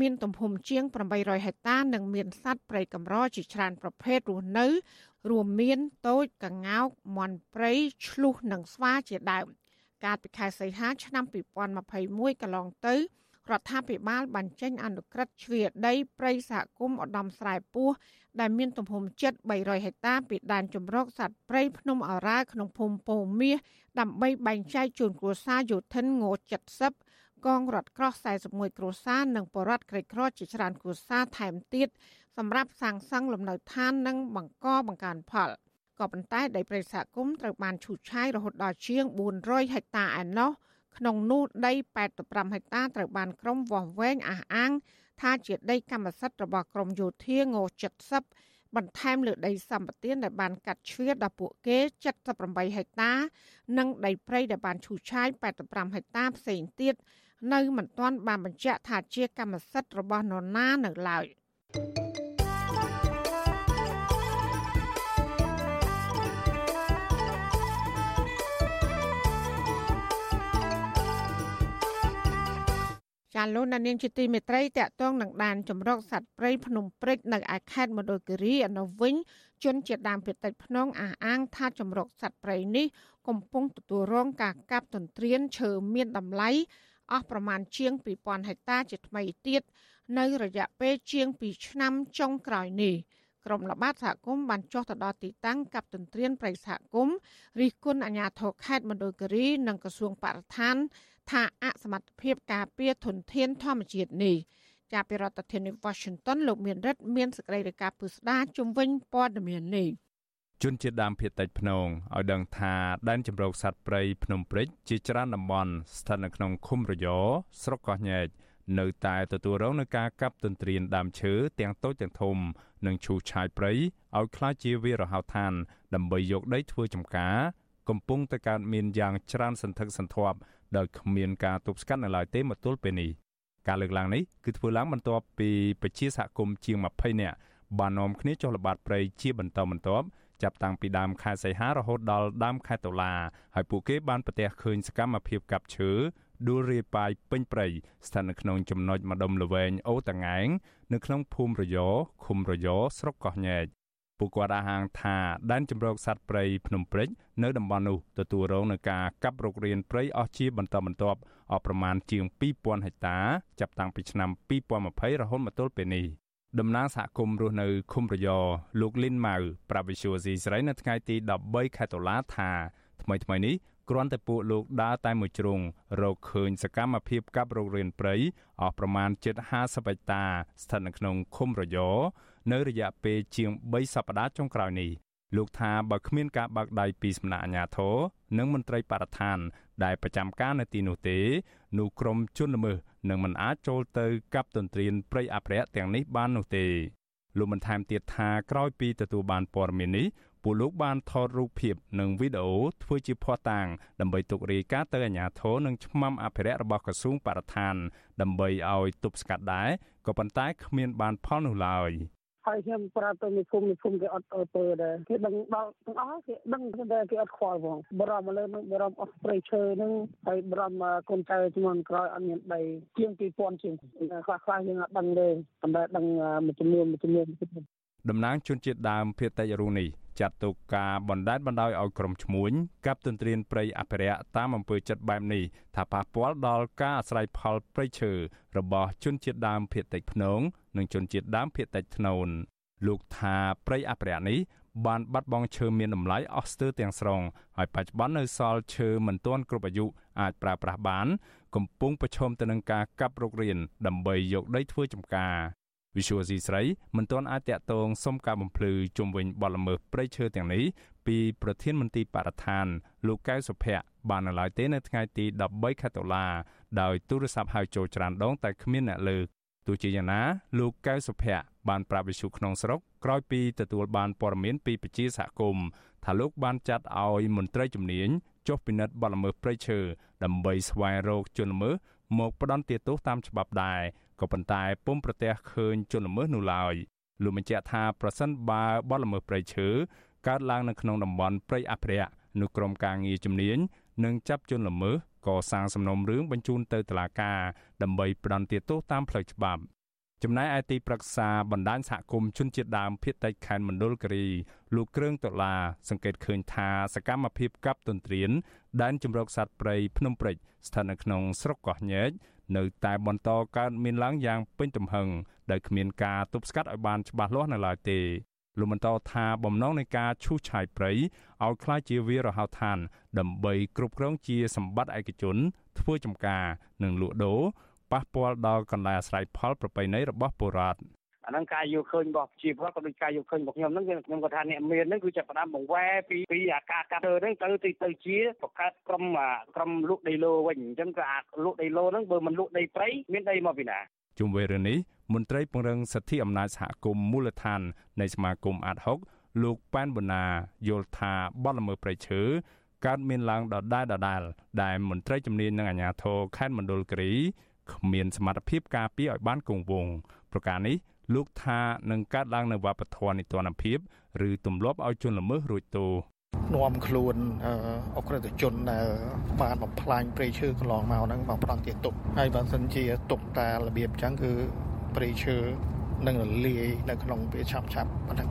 មានទំហំជាង800ហិកតានិងមានសត្វព្រៃកម្រជាច្រើនប្រភេទរស់នៅ រួមមានតូចកង្កោកមាន់ព្រៃឆ្លុះនិងស្វាជាដើមកាលពីខែសីហាឆ្នាំ2021កន្លងទៅរដ្ឋាភិបាលបានចេញអនុក្រឹត្យជ្រៀតដីព្រៃសហគមន៍ឧត្តមស្រែពោះដែលមានទំហំជិត300ហិកតាពីដែនជម្រកសត្វព្រៃភ្នំអរ៉ាក្នុងភូមិពោមាសដើម្បីបែងចែកជូនគ្រួសារយោធិនង70 កងរថក្រោះ41គ្រួសារនិងបរដ្ឋក្រីក្រជាច្រើនគ្រួសារថែមទៀតសម្រាប់សាងសង់លំនៅឋាននិងបង្កបង្កើនផលក៏ប៉ុន្តែដីព្រៃសហគមន៍ត្រូវបានឈូសឆាយរហូតដល់ជាង400ហិកតាឯណោះក្នុងនោះដី85ហិកតាត្រូវបានក្រុមវាស់វែងអះអាង ថាជាដីកម្មសិទ្ធិរបស់ក្រមយោធាង70បន្ថែមលើដីសម្បត្តិដែលបានកាត់ជ្រៀតដល់ពួកគេ78ហិកតា និងដីព្រៃដែលបានឈូសឆាយ85ហិកតាផ្សេងទៀត នៅមិនទាន់បានបញ្ជាក់ថាជាកម្មសិទ្ធិរបស់នរណានៅឡើយចាលោកនាងជាទីមេត្រីតកតងនឹងដានចម្រុកសត្វព្រៃភ្នំព្រិចនៅឯខេត្តមណ្ឌលគិរីអនុវិញជនជាដើមភាគតិចភ្នងអះអាងថាចម្រុកសត្វព្រៃនេះកំពុងទទួលរងការកាប់ទន្ទ្រានឈើមានតម្លៃ អស់ប្រមាណជាង2000ហិកតាជាថ្មីទៀតនៅរយៈពេលជាង2ឆ្នាំចុងក្រោយនេះក្រុមល្បាតសហគមន៍បានចុះទៅដល់ទីតាំងកັບទន្ទ្រានប្រៃសហគមន៍រិះគន់អាជ្ញាធរខេត្តមណ្ឌលគិរីនិងក្រសួងបរិស្ថាន ថាអសមត្ថភាពការពារធនធានធម្មជាតិនេះចាប់ពីរដ្ឋធានី Washington លោកមានរិទ្ធមានសេចក្តីរាយការណ៍ពុស្ដាជំវិញព័ត៌មាននេះ ជនជាតិដើមភាគតិចភ្នងឲ្យដឹងថាដែនជម្រកសត្វព្រៃភ្នំព្រិចជាច្រើនតំបន់ស្ថិតនៅក្នុងឃុំរយស្រុកកោះញែកនៅតែទទួលរងនឹងការកាប់ទន្ទ្រានដើមឈើទាំងតូចទាំងធំនិងឈូសឆាយព្រៃឲ្យក្លាយជាវាលរហោឋាន ដើម្បីយកដីធ្វើចម្ការ កំពុងតែកើតមានយ៉ាងច្រើនសន្ធឹកសន្ធាប់ដោយគ្មានការទប់ស្កាត់នៅឡើយទេមកទល់ពេលនេះការលើកឡើងនេះគឺធ្វើឡើងបន្ទាប់ពីប្រជាសហគមន៍ជាង20នាក់បាននាំគ្នាចុះល្បាតព្រៃជាបន្តបន្ទាប់ ចាប់តាំងពីដើមខែសីហារហូតដល់ដើមខែតុលាហើយពួកគេបានប្រទះឃើញសកម្មភាពកាប់ឈើដួលរាយប៉ាយពេញព្រៃស្ថិតនៅក្នុងចំណុចម្ដុំល្វែងអូតងែងនៅក្នុងភូមិរយឃុំរយស្រុកកោះញែកពួកគាត់អះអាងថាដែនជម្រកសត្វព្រៃភ្នំព្រិចនៅតំបន់នោះទទួលរងនឹងការកាប់រុករានព្រៃអស់ជាបន្តបន្ទាប់អស់ប្រមាណជាង2000ហិកតា ចាប់តាំងពីឆ្នាំ2020រហូតមកទល់ពេលនេះ តំណាងសហគមន៍រស់នៅឃុំរយលោកលីនម៉ៅប្រាវិសុយស៊ីស្រីនៅថ្ងៃទី13ខែតុលាថាថ្មីថ្មីនេះគ្រាន់តែពួកលោកដើរតែមួយជ្រុងរកឃើញសកម្មភាពកាប់រករៀនព្រៃអស់ប្រមាណជិត50ហិកតាស្ថិតនៅក្នុងឃុំរយនៅរយៈពេលជាង3សប្តាហ៍ចុងក្រោយនេះ លោកថាបើគ្មានការបើកដៃពីសំណាក់អាជ្ញាធរនិងមន្ត្រីបរិស្ថាន ដែលប្រចាំការនៅទីនោះទេនោះក្រុមជនល្មើសនឹងមិនអាចចូលទៅកាប់ទន្ទ្រានព្រៃអភិរក្សទាំងនេះបាននោះទេលោកបានថែមទៀតថាក្រោយពីទទួលបានព័ត៌មាននេះពួកលោកបានថតរូបភាពនិងវីដេអូធ្វើជាភស្តុតាងដើម្បីទុករាយការណ៍ទៅអាជ្ញាធរនិងឆ្មាំអភិរក្សរបស់ក្រសួងបរិស្ថាន ដើម្បីឲ្យទប់ស្កាត់ដែរក៏ប៉ុន្តែគ្មានបានផលនោះឡើយ។ ហើយខ្ញុំប្រាប់ទៅមានភូមិមានភូមិគេអត់អើពើដែរគេដឹងដល់ទាំងអស់គេដឹងតែគេអត់ខ្វល់ផងបរមមកលើនឹងបរមអស់ព្រៃឈើនឹងហើយបរមកូនចៅជំនាន់ក្រោយអត់មានដីជាង2000ជាងខ្លះខ្លះយើងអត់ដឹងទេប៉ុន្តែដឹងមួយចំនួនមួយចំនួនតំណាងជនជាតិដើមភាគតិចរូនេះ ចាត់ទុកការបណ្ដេតបណ្ដោយឲ្យក្រុមឈ្មួញកັບទន្ទ្រានព្រៃអភិរក្សតាមអំពើចិត្តបែបនេះថាប៉ះពាល់ដល់ការអាស្រ័យផលព្រៃឈើរបស់ជនជាតិដើមភាគតិចភ្នង និងជនជាតិដើមភាគតិចធ្នូនលោកថាព្រៃអភិរក្សនេះបានបាត់បង់ឈើមានតម្លៃអស់ស្ទើរទាំងស្រុងហើយបច្ចុប្បន្ននៅសល់ឈើមិនទាន់គ្រប់អាយុអាចប្រើប្រាស់បាន កំពុងប្រឈមទៅនឹងការកាប់រុករានដើម្បីយកដីធ្វើចម្ការ វិសុវស៊ីស្រីមិនទាន់អាចតាក់ទងសុំការបំភ្លឺជុំវិញបទល្មើសព្រៃឈើទាំងនេះពីប្រធានមន្ត្រីបរិស្ថាន លោកកៅសុភ័ក្របាននៅឡើយទេនៅថ្ងៃទី13ខែតុលាដោយទូរស័ព្ទហៅចូលច្រើនដងតែគ្មានអ្នកលើកទោះជាយ៉ាងណាលោកកៅសុភ័ក្របានប្រាប់វិសុក្នុងស្រុកក្រោយពីទទួលបានព័ត៌មានពីប្រជាសហគមន៍ថាលោកបានចាត់ឲ្យមន្ត្រីជំនាញចុះពិនិត្យបទល្មើសព្រៃឈើដើម្បីស្វែងរកជនល្មើសមកផ្ដន្ទាទោសតាមច្បាប់ដែរ ក៏ប៉ុន្តែពុំប្រទះឃើញជនល្មើសនោះឡើយលោកបញ្ជាក់ថាប្រសិនបើបទល្មើសព្រៃឈើកើតឡើងនៅក្នុងតំបន់ព្រៃអភិរក្សនោះក្រុមការងារជំនាញនឹងចាប់ជនល្មើសកសាងសំណុំរឿងបញ្ជូនទៅតុលាការដើម្បីផ្ដន្ទាទោសតាមផ្លូវច្បាប់ចំណែកឯទីប្រឹក្សាបណ្ដាញសហគមន៍ជនជាតិដើមភាគតិចខេត្តមណ្ឌលគិរីលោកគ្រឿងដុល្លារសង្កេតឃើញថាសកម្មភាពកាប់ទន្ទ្រានដែនជម្រកសត្វព្រៃភ្នំព្រិចស្ថិតនៅក្នុងស្រុកកោះញែក នៅតែបន្តកើតមានឡើងយ៉ាងពេញទំហឹងដោយគ្មានការទប់ស្កាត់ឲ្យបានច្បាស់លាស់នៅឡើយទេលោកបន្តថាបំណងនៃការឈូសឆាយព្រៃឲ្យคล้ายជាវារហោឋាន ដើម្បីគ្រប់គ្រងជាសម្បត្តិឯកជន ធ្វើចំការនិងលក់ដូរប៉ះពាល់ដល់កន្លែងអាស្រ័យផលប្រពៃណីរបស់ពលរដ្ឋ អាហ្នឹងការយកឃើញរបស់ប្រជាពលរដ្ឋក៏ដូចការយកឃើញរបស់ខ្ញុំហ្នឹងខ្ញុំក៏ថាអ្នកមានហ្នឹងគឺចាប់ផ្ដើមបង្វែរពីពីអាការកាត់ទៅហ្នឹងទៅទៅទៅជាបង្កើតក្រុមក្រុមលក់ដីឡូវិញអញ្ចឹងក៏អាលក់ដីឡូហ្នឹងបើមិនលក់ដីព្រៃមានដីមកពីណាជុំវិញរឿងនេះមន្ត្រីពង្រឹងសិទ្ធិអំណាចសហគមន៍មូលដ្ឋាននៃសមាគមអាត់ហុកលោកប៉ែនបូណាយល់ថាបទល្មើសព្រៃឈើកើតមានឡើងដដែលដដែលដែលមន្ត្រីជំនាញនិងអាជ្ញាធរខេត្តមណ្ឌលគិរីគ្មានសមត្ថភាពការពារឲ្យបានគង់វង្សប្រការនេះ លោកថានឹងកាត់ឡើងនៅវប្បធម៌នីតិរដ្ឋភាពឬទម្លាប់ឲ្យជនល្មើសរួចទោសនាំខ្លួនអក្រិតជនដែលបានបំផ្លាញព្រៃឈើកន្លងមកហ្នឹងមកផ្ដន់ទាទុកហើយបើសិនជាទុកតារបៀបអញ្ចឹងគឺព្រៃឈើនឹងរលាយនៅក្នុងពេលឆាប់ឆាប់ប៉ុណ្ណឹង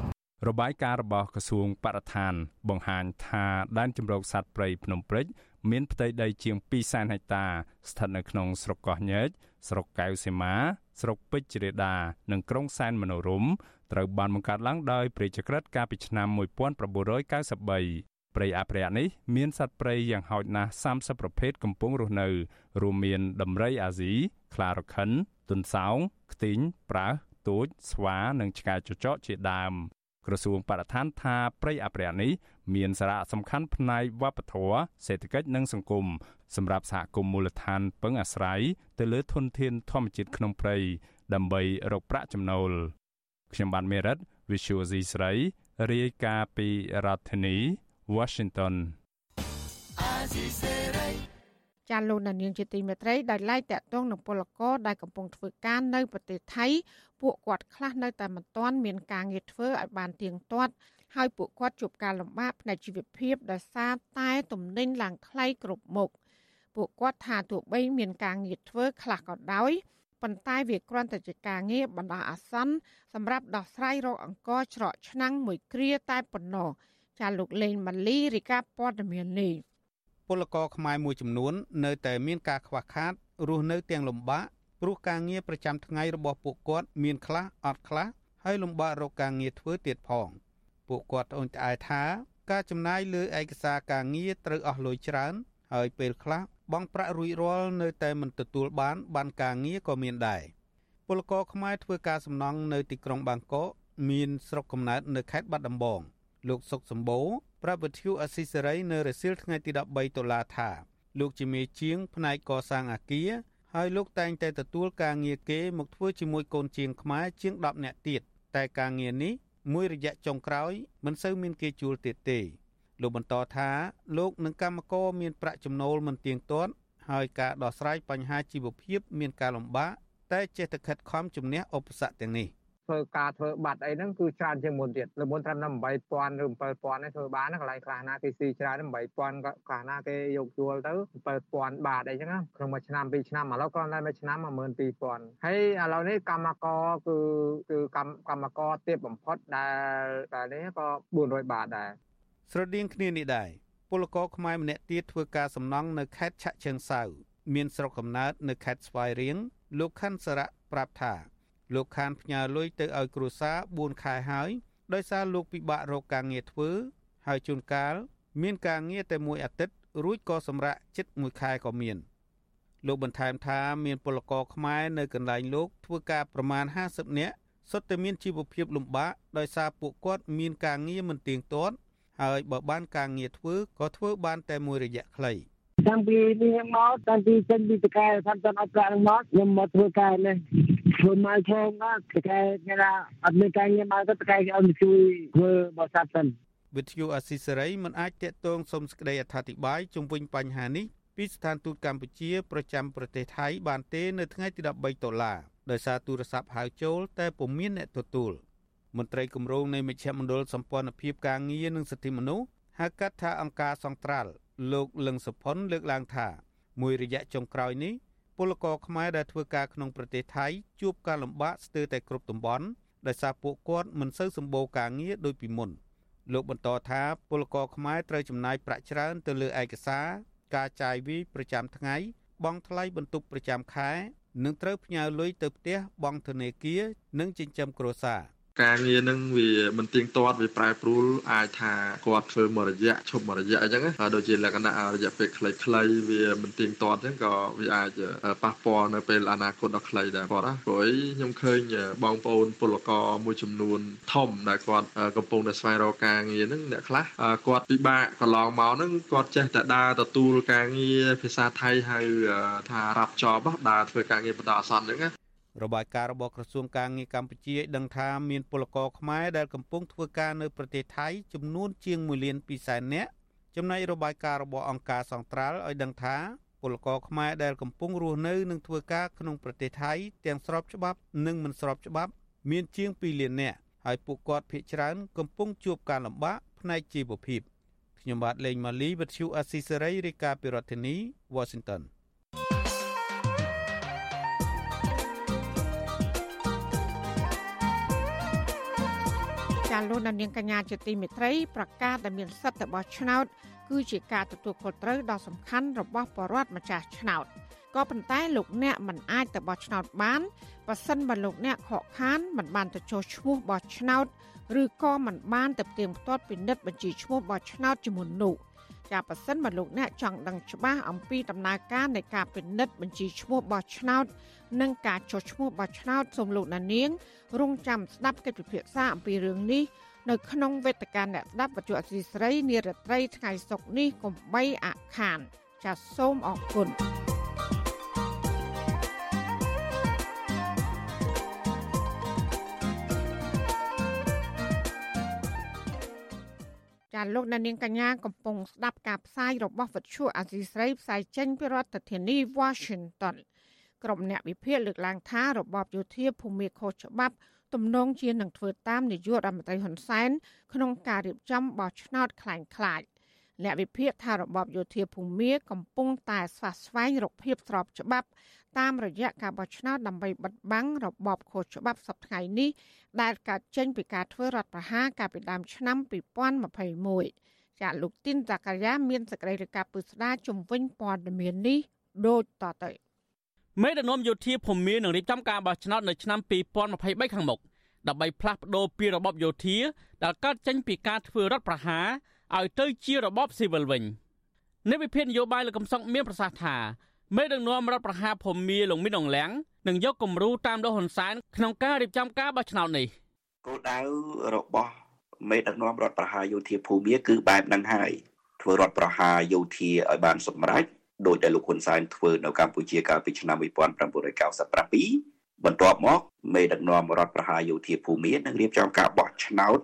របាយការណ៍របស់ក្រសួងបរិស្ថាន បង្ហាញថាដែនជម្រកសត្វព្រៃភ្នំព្រិចមានផ្ទៃដីជាង2សែនហិកតាស្ថិតនៅក្នុងស្រុកកោះញែកស្រុកកៅសីមា ស្រុកពេជ្រជ្រេដា និងក្រុងសែនមនោរម្យត្រូវបានបង្កើតឡើងដោយព្រះចក្រិតកាលពីឆ្នាំ1993ព្រៃអភិរក្សនេះមានសត្វព្រៃយ៉ាងហោចណាស់30ប្រភេទកំពុងរស់នៅរួមមានដំរីអាស៊ីខ្លារខិនទុនសោងខ្ទីងប្រើសទូចស្វានិងឆ្កែចចកជាដើមក្រសួងបរិស្ថានថាព្រៃអភិរក្សនេះមានសារៈសំខាន់ផ្នែកវប្បធម៌សេដ្ឋកិច្ចនិងសង្គម សម្រាប់សហគមន៍មូលដ្ឋានពឹងអាស្រ័យទៅលើធនធានធម្មជាតិក្នុងព្រៃដើម្បីរកប្រាក់ចំណូលខ្ញុំបានមេរិត Visual C ស្រីរាយការណ៍ពីរដ្ឋធានី Washington ចាលោកនាងជាទីមេត្រីដែលឡាយតាក់ទងនឹងពលករដែលកំពុងធ្វើការនៅប្រទេសថៃពួកគាត់ខ្លះនៅតែមិនទាន់មានការងារធ្វើឲ្យបានទៀងទាត់ហើយពួកគាត់ជួបការលំបាកផ្នែកជីវភាពដោយសារតែទំនិញឡើងថ្លៃគ្រប់មុខ ពួកគាត់ថាទោះបីមានការងារធ្វើខ្លះក៏ដោយប៉ុន្តែវាគ្រាន់តែជាការងារបណ្ដោះអាសន្នសម្រាប់ដោះស្រាយរោគអង្គច្រកឆ្នាំងមួយគ្រាតែប៉ុណ្ណោះចាលោកលេងម៉ាលីរីកាព័ត៌មាននេះពលករខ្មែរមួយចំនួន នៅតែមានការខ្វះខាតរស់នៅទាំងលំបាកព្រោះការងារប្រចាំថ្ងៃរបស់ពួកគាត់មានខ្លះអត់ខ្លះហើយលំបាករកការងារធ្វើទៀតផងពួកគាត់អូនត្អែថា ការចំណាយលើឯកសារការងារត្រូវអស់លុយច្រើន ហើយពេលខ្លះ បង់ប្រាក់រួចរាល់នៅតែមិនទទួលបានបានការងារក៏មានដែរពលករខ្មែរធ្វើការសំណង់នៅទីក្រុងបាងកកមានស្រុកកំណើតនៅខេត្តបាត់ដំបង លោកសុកសម្បូរប្រាប់វិទ្យុអស៊ីសេរីនៅរសៀលថ្ងៃទី13តុលាថាលោកជាមេជាង ផ្នែកកសាងអាគារហើយលោកតែងតែទទួលការងារគេមកធ្វើជាមួយកូនជាងខ្មែរជាង10នាក់ទៀតតែការងារនេះមួយរយៈចុងក្រោយមិនសូវមានគេជួលទៀតទេ លោកបន្តថាលោកនិងកម្មករមានប្រាក់ចំណូលមិនទៀងទាត់ហើយការដោះស្រាយបញ្ហាជីវភាពមានការលំបាកតែចេះតែខិតខំជំនះឧបសគ្គទាំងនេះ។ធ្វើការធ្វើបាត់អីហ្នឹងគឺច្រើនជាងមុនទៀតលើមុនត្រឹមតែ8000ឬ7000នេះធ្វើបានកន្លែងខ្លះណាគេស៊ីច្រើន8000ក៏ខ្លះណាគេយកជួលទៅ7000បាតអីចឹងក្នុងមួយឆ្នាំពីរឆ្នាំឥឡូវគ្រាន់តែមួយឆ្នាំ12000ហើយឥឡូវនេះកម្មករគឺគឺកម្មកម្មករទាបបំផុតដែលតែនេះក៏400បាតដែរ ស្រដៀងគ្នានេះដែរពលករខ្មែរម្នាក់ទៀតធ្វើការសំណង់នៅខេត្តឆៈជើងសៅមានស្រុកកំណើតនៅខេត្តស្វាយរៀងលោកខាន់សារៈប្រាប់ថាលោកខានផ្ញើលុយទៅឲ្យគ្រួសារ4ខែហើយដោយសារលោកពិបាករកការងារធ្វើ ហើយជួនកាល មានការងារតែមួយអាទិត្យរួចក៏សម្រាកចិត្តមួយខែក៏មានលោកបន្ថែមថាមានពលករខ្មែរនៅកន្លែងលោកធ្វើការប្រមាណ50នាក់សុទ្ធតែមានជីវភាពលំបាកដោយសារពួកគាត់មានការងារមិនទៀងទាត់ ហើយបើបានការងារធ្វើក៏ធ្វើបានតែមួយរយៈខ្លីតាំងពីនេះមកតាំងពីចេញពីតកែថាតអត់ប្រាក់មកខ្ញុំមកធ្វើការនេះធ្វើមកផងណាតកែគេថាអត់មានការងារមកទៅតកែគេឲ្យមកជួយធ្វើបោះសត្វសិនវិទ្យុអស៊ីសេរីមិនអាចតាក់ទងសុំសេចក្តីអធិប្បាយជុំវិញបញ្ហានេះពីស្ថានទូតកម្ពុជាប្រចាំប្រទេសថៃបានទេនៅថ្ងៃទី13ដុល្លារដោយសារទូរស័ព្ទហៅចូលតែពុំមានអ្នកទទួល មន្ត្រីគម្រោងនៃមជ្ឈមណ្ឌលសម្ព័ន្ធភាពការងារនិងសិទ្ធិមនុស្សហៅកាត់ថាអង្គការសង្ត្រាល់លោកលឹងសុផុនលើកឡើងថា មួយរយៈចុងក្រោយនេះពលករខ្មែរដែលធ្វើការក្នុងប្រទេសថៃជួបការលំបាកស្ទើរតែគ្រប់តំបន់ដោយសារពួកគាត់មិនសូវសម្បូរការងារដូចពីមុនលោកបន្តថាពលករខ្មែរត្រូវចំណាយប្រាក់ច្រើនទៅលើឯកសារការចាយវាយប្រចាំថ្ងៃបង់ថ្លៃបន្ទប់ប្រចាំខែនិងត្រូវផ្ញើលុយទៅផ្ទះបង់ធនាគារនិងចិញ្ចឹមគ្រួសារ ការងារនឹងវាមិនទៀងទាត់វាប្រែប្រួលអាចថាគាត់ធ្វើមួយរយៈឈប់មួយរយៈអញ្ចឹងដូចជាលក្ខណៈរយៈពេលខ្លីៗវាមិនទៀងទាត់អញ្ចឹងក៏វាអាចប៉ះពាល់នៅពេលអនាគតដ៏ខ្លីដែរគាត់ណាព្រោះអីខ្ញុំឃើញបងប្អូនពលករមួយចំនួនធំដែលគាត់កំពុងតែស្វែងរកការងារហ្នឹងអ្នកខ្លះគាត់ពិបាកកន្លងមកហ្នឹងគាត់ចេះតែដើរទទួលការងារភាសាថៃហៅថារាប់ចប់ដើរធ្វើការងារបន្តអាសន្នហ្នឹង របាយការណ៍របស់ក្រសួងការងារកម្ពុជាឲ្យដឹងថាមានពលករខ្មែរដែលកំពុងធ្វើការនៅប្រទេសថៃចំនួនជាង1លាន2សែននាក់ចំណែករបាយការណ៍របស់អង្គការសង្ត្រាល់ឲ្យដឹងថាពលករខ្មែរដែលកំពុងរស់នៅនិងធ្វើការក្នុងប្រទេសថៃទាំងស្របច្បាប់និងមិនស្របច្បាប់ មានជាង2លាននាក់ហើយពួកគាត់ភ័យច្រើនកំពុងជួបការលំបាកផ្នែកជីវភាពខ្ញុំបាទលេងម៉ាលីវិទ្យុអេស៊ីសេរីរាយការណ៍ពីរដ្ឋធានី Washington ចាលោកនាងកញ្ញាជាទីមេត្រីប្រកាសដែលមានសិទ្ធិរបស់ឆ្នោត គឺជាការទទួលខុសត្រូវដ៏សំខាន់របស់បរដ្ឋម្ចាស់ឆ្នោតក៏ប៉ុន្តែលោកអ្នកមិនអាចទៅបោះឆ្នោតបានបើសិនបើលោកអ្នកខកខានមិនបានទៅចុះឈ្មោះបោះឆ្នោត ឬក៏មិនបានទៅផ្ទៀងផ្ទាត់ពិនិត្យបញ្ជីឈ្មោះបោះឆ្នោតជាមុននោះ ចាប៉ះសិនបើលោកអ្នកចង់ដឹងច្បាស់អំពីដំណើរការនៃការពិនិត្យបញ្ជីឈ្មោះបោះឆ្នោត និងការចុះឈ្មោះបោះឆ្នោតសូមលោកណានៀងរងចាំស្ដាប់កិច្ចពិភាក្សាអំពីរឿងនេះនៅក្នុងវេទិកាអ្នកស្ដាប់វត្ថុអសីស្រីនារត្រីថ្ងៃសុក្រនេះកុំបីអខានចាសសូមអរគុណ ចាលោកអ្នកនាងកញ្ញាកំពុងស្ដាប់ការផ្សាយរបស់វិទ្យុអាស៊ីស្រីផ្សាយចេញពីរដ្ឋធានី Washington ក្រុមអ្នកវិភាគលើកឡើងថារបបយោធាភូមិខុសច្បាប់ទំនងជានឹងធ្វើតាមនយោបាយរដ្ឋមន្ត្រីហ៊ុនសែនក្នុងការរៀបចំបោះឆ្នោតខ្លាំងខ្លាចអ្នកវិភាគថារបបយោធាភូមិកំពុងតែស្វាស្វែងរកភាពស្របច្បាប់ តាមរយៈការបោះឆ្នោតដើម្បីបិទបាំងរបបខុសច្បាប់សប្តាហ៍នេះដែលកើតចេញពីការធ្វើរដ្ឋប្រហារកាលពីដើមឆ្នាំ2021ចាលោកទីនតាកាយ៉ាមានសេចក្តីរាយការណ៍ពឹស្ដាជំវិញព័ត៌មាននេះដូចតទៅមេដឹកនាំយោធាភូមិនឹងរៀបចំការបោះឆ្នោតនៅឆ្នាំ2023ខាងមុខដើម្បីផ្លាស់ប្តូរពីរបបយោធាដែលកើតចេញពីការធ្វើរដ្ឋប្រហារឲ្យទៅជារបបស៊ីវិលវិញនៃវិភាគនយោបាយលោកកំសុកមានប្រសាសន៍ថា មេដឹកនាំរដ្ឋប្រហារភូមិលោកមីនអងលៀងនឹងយកគំរូតាមលោកហ៊ុនសែនក្នុងការរៀបចំការបោះឆ្នោតនេះគោលដៅរបស់មេដឹកនាំរដ្ឋប្រហារយោធាភូមិគឺបែបហ្នឹងហើយធ្វើរដ្ឋប្រហារយោធាឲ្យបានសម្រេចដោយដែលលោកហ៊ុនសែនធ្វើនៅកម្ពុជាកាលពីឆ្នាំ1997បន្ទាប់មកមេដឹកនាំរដ្ឋប្រហារយោធាភូមិនឹងរៀបចំការបោះឆ្នោត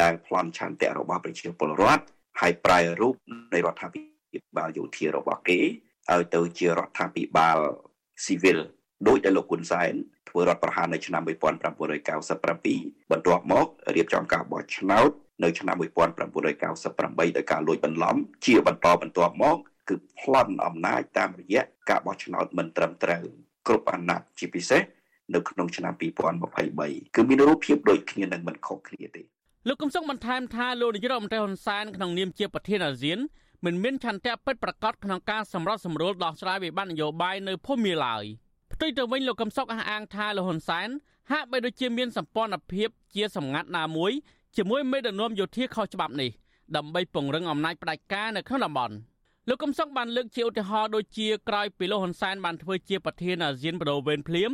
ដែលប្លន់ឆន្ទៈរបស់ប្រជាពលរដ្ឋហើយប្រែរូបនៃរដ្ឋាភិបាលយោធារបស់គេ ឲ្យទៅជារដ្ឋាភិបាលស៊ីវិលដោយដែលលោកហ៊ុនសែនធ្វើរដ្ឋប្រហារនៅឆ្នាំ1997បន្ទាប់មករៀបចំការបោះឆ្នោតនៅឆ្នាំ1998ដោយការលួចបន្លំជាបន្តបន្ទាប់មកគឺប្លន់អំណាចតាមរយៈការបោះឆ្នោតមិនត្រឹមត្រូវគ្រប់អាណត្តិជាពិសេសនៅក្នុងឆ្នាំ2023គឺមានរូបភាពដូចគ្នានឹងមិនខុសគ្នាទេលោកកំសុកបន្ថែមថាលោកនាយរដ្ឋមន្ត្រីហ៊ុនសែនក្នុងនាមជាប្រធានអាស៊ាន មិនមានឆន្ទៈពិតប្រាកដក្នុងការសម្របសម្រួលដោះស្រាយវិបត្តិនយោបាយនៅភូមិឡើយផ្ទុយទៅវិញលោកកំសុកអះអាងថាលោកហ៊ុនសែនហាក់បីដូចជាមានសម្ព័ន្ធភាពជាសម្ងាត់ណាមួយជាមួយមេដឹកនាំយោធាខុសច្បាប់នេះដើម្បីពង្រឹងអំណាចផ្ដាច់ការនៅក្នុងតំបន់លោកកំសុកបានលើកជាឧទាហរណ៍ដូចជាក្រោយពីលោកហ៊ុនសែនបានធ្វើជាប្រធានអាស៊ានបដូវវេនភ្លាម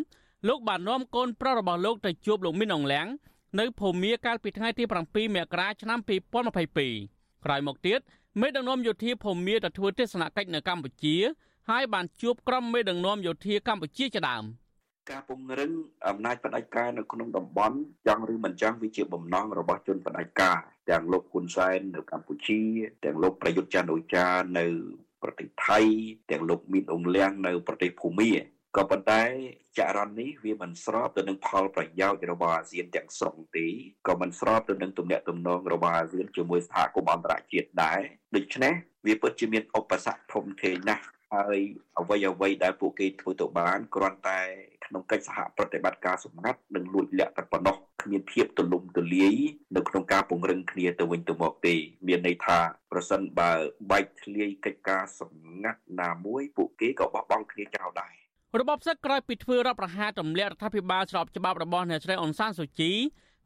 លោកបាននាំកូនប្រុសរបស់លោកទៅជួបលោកមីនអងលៀងនៅភូមាកាលពីថ្ងៃទី7មករាឆ្នាំ2022ក្រោយមកទៀត មេដឹកនាំយោធាភូមាទៅធ្វើទស្សនកិច្ចនៅកម្ពុជា ហើយបានជួបក្រុមមេដឹកនាំយោធាកម្ពុជាជាដើមការពង្រឹងអំណាចផ្ដាច់ការនៅក្នុងតំបន់យ៉ាងឬមិនចឹងវាជាបំណងរបស់ជនផ្ដាច់ការទាំងលោកហ៊ុនសែននៅកម្ពុជា ទាំងលោកប្រយុទ្ធច័ន្ទអូចានៅប្រទេសថៃទាំងលោកមីនអងលៀងនៅប្រទេសភូមា ក៏ប៉ុន្តែចរន្តនេះវាមិនស្របទៅនឹងផលប្រយោជន៍របស់អាស៊ានទាំងស្រុងទេក៏មិនស្របទៅនឹងទំនាក់ទំនងរបស់អាស៊ានជាមួយសហគមន៍អន្តរជាតិដែរដូច្នេះវាពិតជាមានឧបសគ្គធំធេងណាស់ហើយអ្វីអ្វីដែលពួកគេធ្វើទៅបានគ្រាន់តែក្នុងកិច្ចសហប្រតិបត្តិការសម្ងាត់និងលួចលាក់តែប៉ុណ្ណោះគ្មានភាពទូលំទូលាយនៅក្នុងការពង្រឹងគ្នាទៅវិញទៅមកទេមានន័យថាប្រសិនបើបែកធ្លាយកិច្ចការសម្ងាត់ណាមួយពួកគេក៏បោះបង់គ្នាចោលដែរ របបសឹកក្រោយពីធ្វើរដ្ឋប្រហារទម្លាក់រដ្ឋាភិបាលស្របច្បាប់របស់អ្នកស្រីអ៊ុនសានស៊ូជី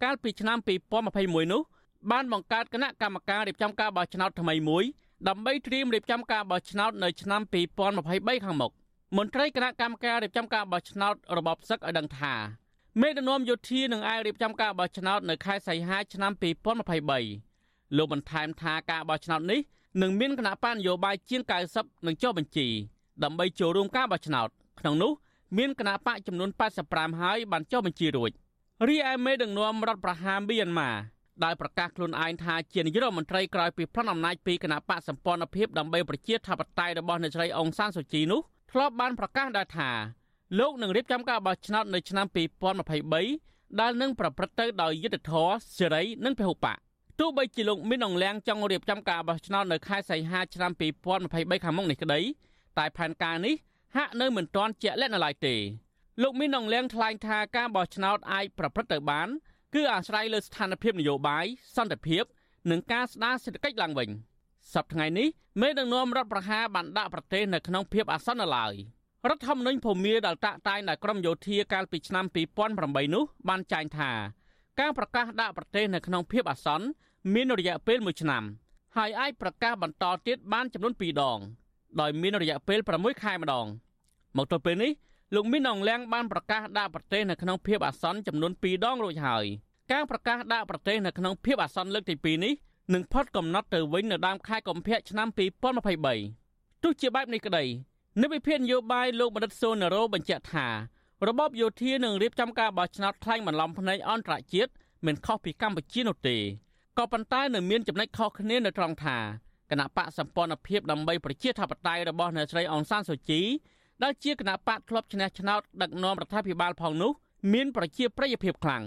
កាលពីឆ្នាំ2021នោះបានបង្កើតគណៈកម្មការរៀបចំការបោះឆ្នោតថ្មីមួយដើម្បីត្រៀមរៀបចំការបោះឆ្នោតនៅឆ្នាំ2023ខាងមុខមន្ត្រីគណៈកម្មការរៀបចំការបោះឆ្នោតរបបសឹកឲ្យដឹងថាមេដឹកនាំយោធានឹងអាចរៀបចំការបោះឆ្នោតនៅខែសីហាឆ្នាំ2023លោកបន្ថែមថាការបោះឆ្នោតនេះនឹងមានគណៈបញ្ញយោបាយជាង90នឹងចុះបញ្ជីដើម្បីចូលរួមការបោះឆ្នោត ក្នុងនោះមានគណៈបកចំនួន85ហើយបានចុះបញ្ជីរួចរីឯមេដឹកនាំរដ្ឋប្រហារមីយ៉ាន់ម៉ាដែលប្រកាសខ្លួនឯងថាជានាយករដ្ឋមន្ត្រីក្រោយពីផ្លន់អំណាចពីគណៈបកសម្ព័ន្ធភាពដើម្បីប្រជាធិបតេយ្យរបស់អ្នកស្រីអុងសានសូជីនោះធ្លាប់បានប្រកាសដែរថាលោកនឹងរៀបចំការបោះឆ្នោតនៅឆ្នាំ2023ដែលនឹងប្រព្រឹត្តទៅដោយយុត្តិធម៌សេរីនិងពហុបកទោះបីជាលោកមានអង្លាំងចង់រៀបចំការបោះឆ្នោតនៅខែសីហាឆ្នាំ2023ខាងមុខនេះក្តីតែផែនការនេះ ហាក់នៅមិនទាន់ជាក់លាក់នៅឡើយទេលោកមីនអងលៀងថ្លែងថាការបោះឆ្នោតអាចប្រព្រឹត្តទៅបាន គឺអាស្រ័យលើស្ថានភាពនយោបាយសន្តិភាពនិងការស្ដារសេដ្ឋកិច្ចឡើងវិញសប្តាហ៍ថ្ងៃនេះមេដឹកនាំរដ្ឋប្រហារបានដាក់ប្រទេសនៅក្នុងភាពអាសន្ននៅឡើយរដ្ឋធម្មនុញ្ញភូមាដែលតាក់តែងដោយក្រមយោធាកាលពីឆ្នាំ2008នោះបានចែងថាការប្រកាសដាក់ប្រទេសនៅក្នុងភាពអាសន្នមានរយៈពេល1ឆ្នាំហើយអាចប្រកាសបន្តទៀតបានចំនួន2ដង ដោយមានរយៈពេល6ខែម្ដង មកទល់ពេលនេះលោកមីនអងលៀងបានប្រកាសដាក់ប្រទេសនៅក្នុងភាពអាសន្នចំនួន2ដងរួចហើយការប្រកាសដាក់ប្រទេសនៅក្នុងភាពអាសន្នលើកទី2នេះនឹងផុតកំណត់ទៅវិញនៅដើមខែកុម្ភៈឆ្នាំ2023ទោះជាបែបនេះក្តីនិវិភាននយោបាយលោកបណ្ឌិតសូណារ៉ូបញ្ជាក់ថារបបយោធានឹងរៀបចំការបោះឆ្នោតខ្លាំងបន្លំភ្នែកអន្តរជាតិមិនខុសពីកម្ពុជានោះទេក៏ប៉ុន្តែនៅមានចំណុចខុសគ្នានៅត្រង់ថា គណៈបកសម្ព័ន្ធភាពដើម្បីប្រជាធិបតេយ្យរបស់អ្នកស្រីអងសានសូជីដែលជាគណៈបកធ្លាប់ឈ្នះឆ្នោតដឹកនាំរដ្ឋាភិបាលផងនោះមានប្រជាប្រិយភាពខ្លាំង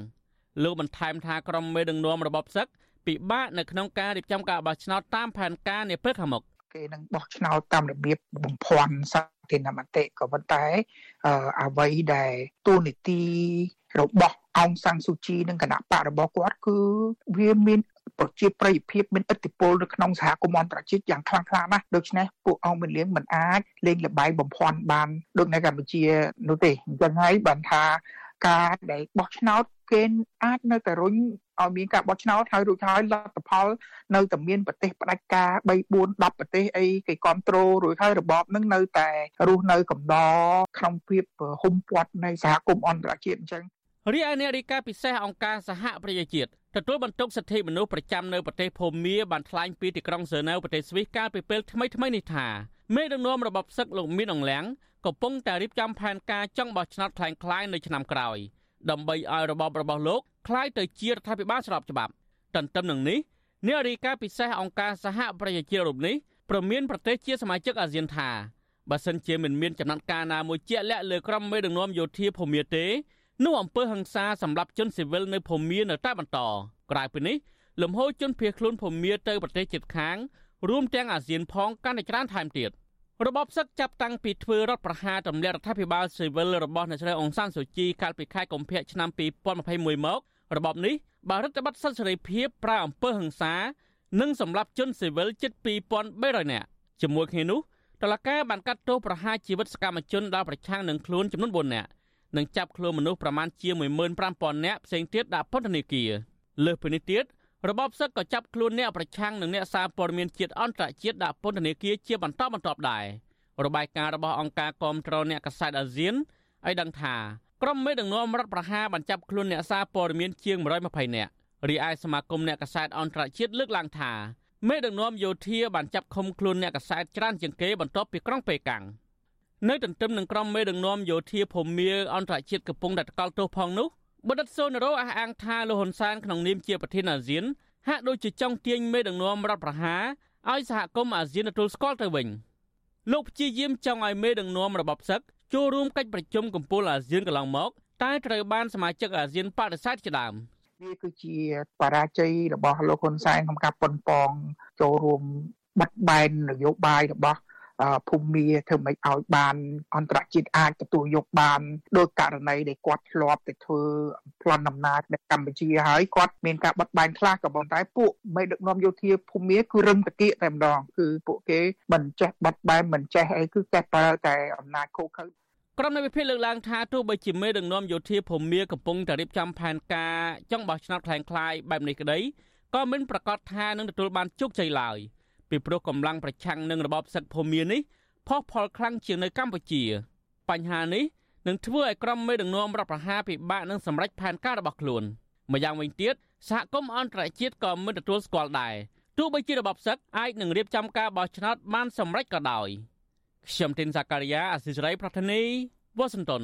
លោកបន្ថែមថាក្រុមមេដឹកនាំរបបសឹកពិបាកនៅក្នុងការរៀបចំការបោះឆ្នោតតាមផែនការនាពេលខាងមុខគេនឹងបោះឆ្នោតតាមរបៀបបំភាន់សាធារណមតិក៏ប៉ុន្តែអ្វីដែលទូនីតិរបស់អង្គសាំងស៊ូជីនិងគណៈបករបស់គាត់គឺវាមាន ប្រជាប្រិយភាពមានឥទ្ធិពលនៅក្នុងសហគមន៍អន្តរជាតិយ៉ាងខ្លាំងក្លាណាស់ដូច្នេះពួកអង្គមានលៀងមិនអាចលេងលបាយបំភាន់បានដូចនៅកម្ពុជានោះទេអញ្ចឹងហើយបានថាការដែលបោះឆ្នោតគេអាចនៅតែរុញឲ្យមានការបោះឆ្នោតហើយរួចហើយលទ្ធផល នៅតែមានប្រទេសផ្ដាច់ការ3 4 10ប្រទេសអីគេគ្រប់គ្រងរួចហើយរបបនឹងនៅតែរស់នៅកំដរក្នុងភាពហុំព័ទ្ធនៃសហគមន៍អន្តរជាតិអញ្ចឹងរីឯអ្នករាយការណ៍ពិសេសអង្គការសហប្រជាជាតិ ទទួលបន្ទុកសិទ្ធិមនុស្សប្រចាំនៅប្រទេសភូមាបានថ្លែងពីទីក្រុងសឺណែវប្រទេសស្វីសកាលពីពេលថ្មីៗនេះថាមេដឹកនាំរបបសឹកលោកមីនអងលៀងកំពុងតែរៀបចំផែនការចង់បោះឆ្នោតคล้ายៗនៅឆ្នាំក្រោយដើម្បីឲ្យរបបរបស់លោកคล้ายទៅជារដ្ឋាភិបាលស្របច្បាប់ទន្ទឹមនឹងនេះអ្នករាយការណ៍ពិសេសអង្គការសហប្រជាជាតិរូបនេះប្រមានប្រទេសជាសមាជិកអាស៊ានថាបើសិនជាមិនមានចំណាត់ការណាមួយជាក់លាក់លើក្រុមមេដឹកនាំយោធាភូមាទេ នោះអំពើហិង្សាសម្រាប់ជនស៊ីវិលនៅភូមានៅតែបន្តក្រៅពីនេះលំហូរជនភៀសខ្លួនភូមាទៅប្រទេសជិតខាងរួមទាំងអាស៊ានផងកាន់តែច្រើនថែមទៀតរបបសឹកចាប់តាំងពីធ្វើរដ្ឋប្រហារទម្លាក់រដ្ឋាភិបាលស៊ីវិលរបស់អ្នកស្រីអង្សានសូជីកាលពីខែកុម្ភៈឆ្នាំ2021មករបបនេះបានរដ្ឋបတ်សិទ្ធិសេរីភាពប្រើអំពើហិង្សា និងសម្លាប់ជនស៊ីវិលជិត2300នាក់ជាមួយគ្នានោះតឡការបានកាត់ទោសប្រហារជីវិតសកម្មជនដល់ប្រឆាំងនឹងខ្លួនចំនួន4នាក់ និងចាប់ខ្លួនមនុស្សប្រមាណជា15000នាក់ផ្សេងទៀតដាក់ពន្ធនាគារលើសពីនេះទៀតរបបសឹកក៏ចាប់ខ្លួនអ្នកប្រឆាំងនឹងអ្នកសារព័ត៌មានជាតិអន្តរជាតិដាក់ពន្ធនាគារជាបន្តបន្ទាប់ដែររបាយការណ៍របស់អង្គការគាំទ្រអ្នកកសែតអាស៊ានឲ្យដឹងថាក្រុមមេដឹកនាំរដ្ឋប្រហារបានចាប់ខ្លួនអ្នកសារព័ត៌មានជាង120នាក់រីឯសមាគមអ្នកកសែតអន្តរជាតិលើកឡើងថាមេដឹកនាំយោធាបានចាប់ឃុំខ្លួនអ្នកកសែតច្រើនជាងគេបន្ទាប់ពីក្រុងប៉េកាំង នៅទន្ទឹមនឹងក្រុមមេដឹកនាំយោធាភូមាអន្តរជាតិកំពុងតែតកល់ទោសផងនោះបណ្ឌិតសូណារ៉ូអះអាងថាលោកហ៊ុនសែនក្នុងនាមជាប្រធានអាស៊ានហាក់ដូចជាចង់ទាញមេដឹកនាំរដ្ឋប្រហារឲ្យសហគមន៍អាស៊ានទទួលស្គាល់ទៅវិញលោកព្យាយាមចង់ឲ្យមេដឹកនាំរបបសឹកចូលរួមកិច្ចប្រជុំកំពូលអាស៊ានកន្លងមក តែត្រូវបានសមាជិកអាស៊ានបដិសេធជាដើមវាគឺជាបរាជ័យរបស់លោកហ៊ុនសែនក្នុងការប៉ុនប៉ងចូលរួមបិទបែននយោបាយរបស់ ភូមិមាធ្វើម៉េចឲ្យបានអន្តរជាតិអាចទទួលយកបានដោយករណីដែលគាត់ធ្លាប់ទៅធ្វើប្លន់ដំណើរនៅកម្ពុជាហើយគាត់មានការបាត់បែនខ្លះក៏ប៉ុន្តែពួកមេដឹកនាំយោធាភូមិមាគឺរឹងតកៀកតែម្ដងគឺពួកគេមិនចេះបាត់បែនមិនចេះអីគឺចេះប្រើតែអំណាចខូខើក្រុមនៃវិភាគលើកឡើងថាទោះបីជាមេដឹកនាំយោធាភូមិមាកំពុងតែរៀបចំផែនការចង់បោះឆ្នោតខ្លាំងខ្លាយបែបនេះក្តីក៏មិនប្រកាសថានឹងទទួលបានជោគជ័យឡើយ។ ពីព្រោះកម្លាំងប្រឆាំងនឹងរបបសឹកភូមិនេះផុសផុលខ្លាំងជាងនៅកម្ពុជា បញ្ហានេះនឹងធ្វើឲ្យក្រុមមេដឹកនាំរដ្ឋប្រហារពិបាកនឹងសម្រេចផែនការរបស់ខ្លួនម្យ៉ាងវិញទៀតសហគមន៍អន្តរជាតិក៏មិនទទួលស្គាល់ដែរទោះបីជារបបសឹកអាចនឹងរៀបចំការបោះឆ្នោតបានសម្រេចក៏ដោយខ្ញុំទីនសាការីយ៉ាអសិរ័យប្រធានីវ៉ាស៊ីនតោន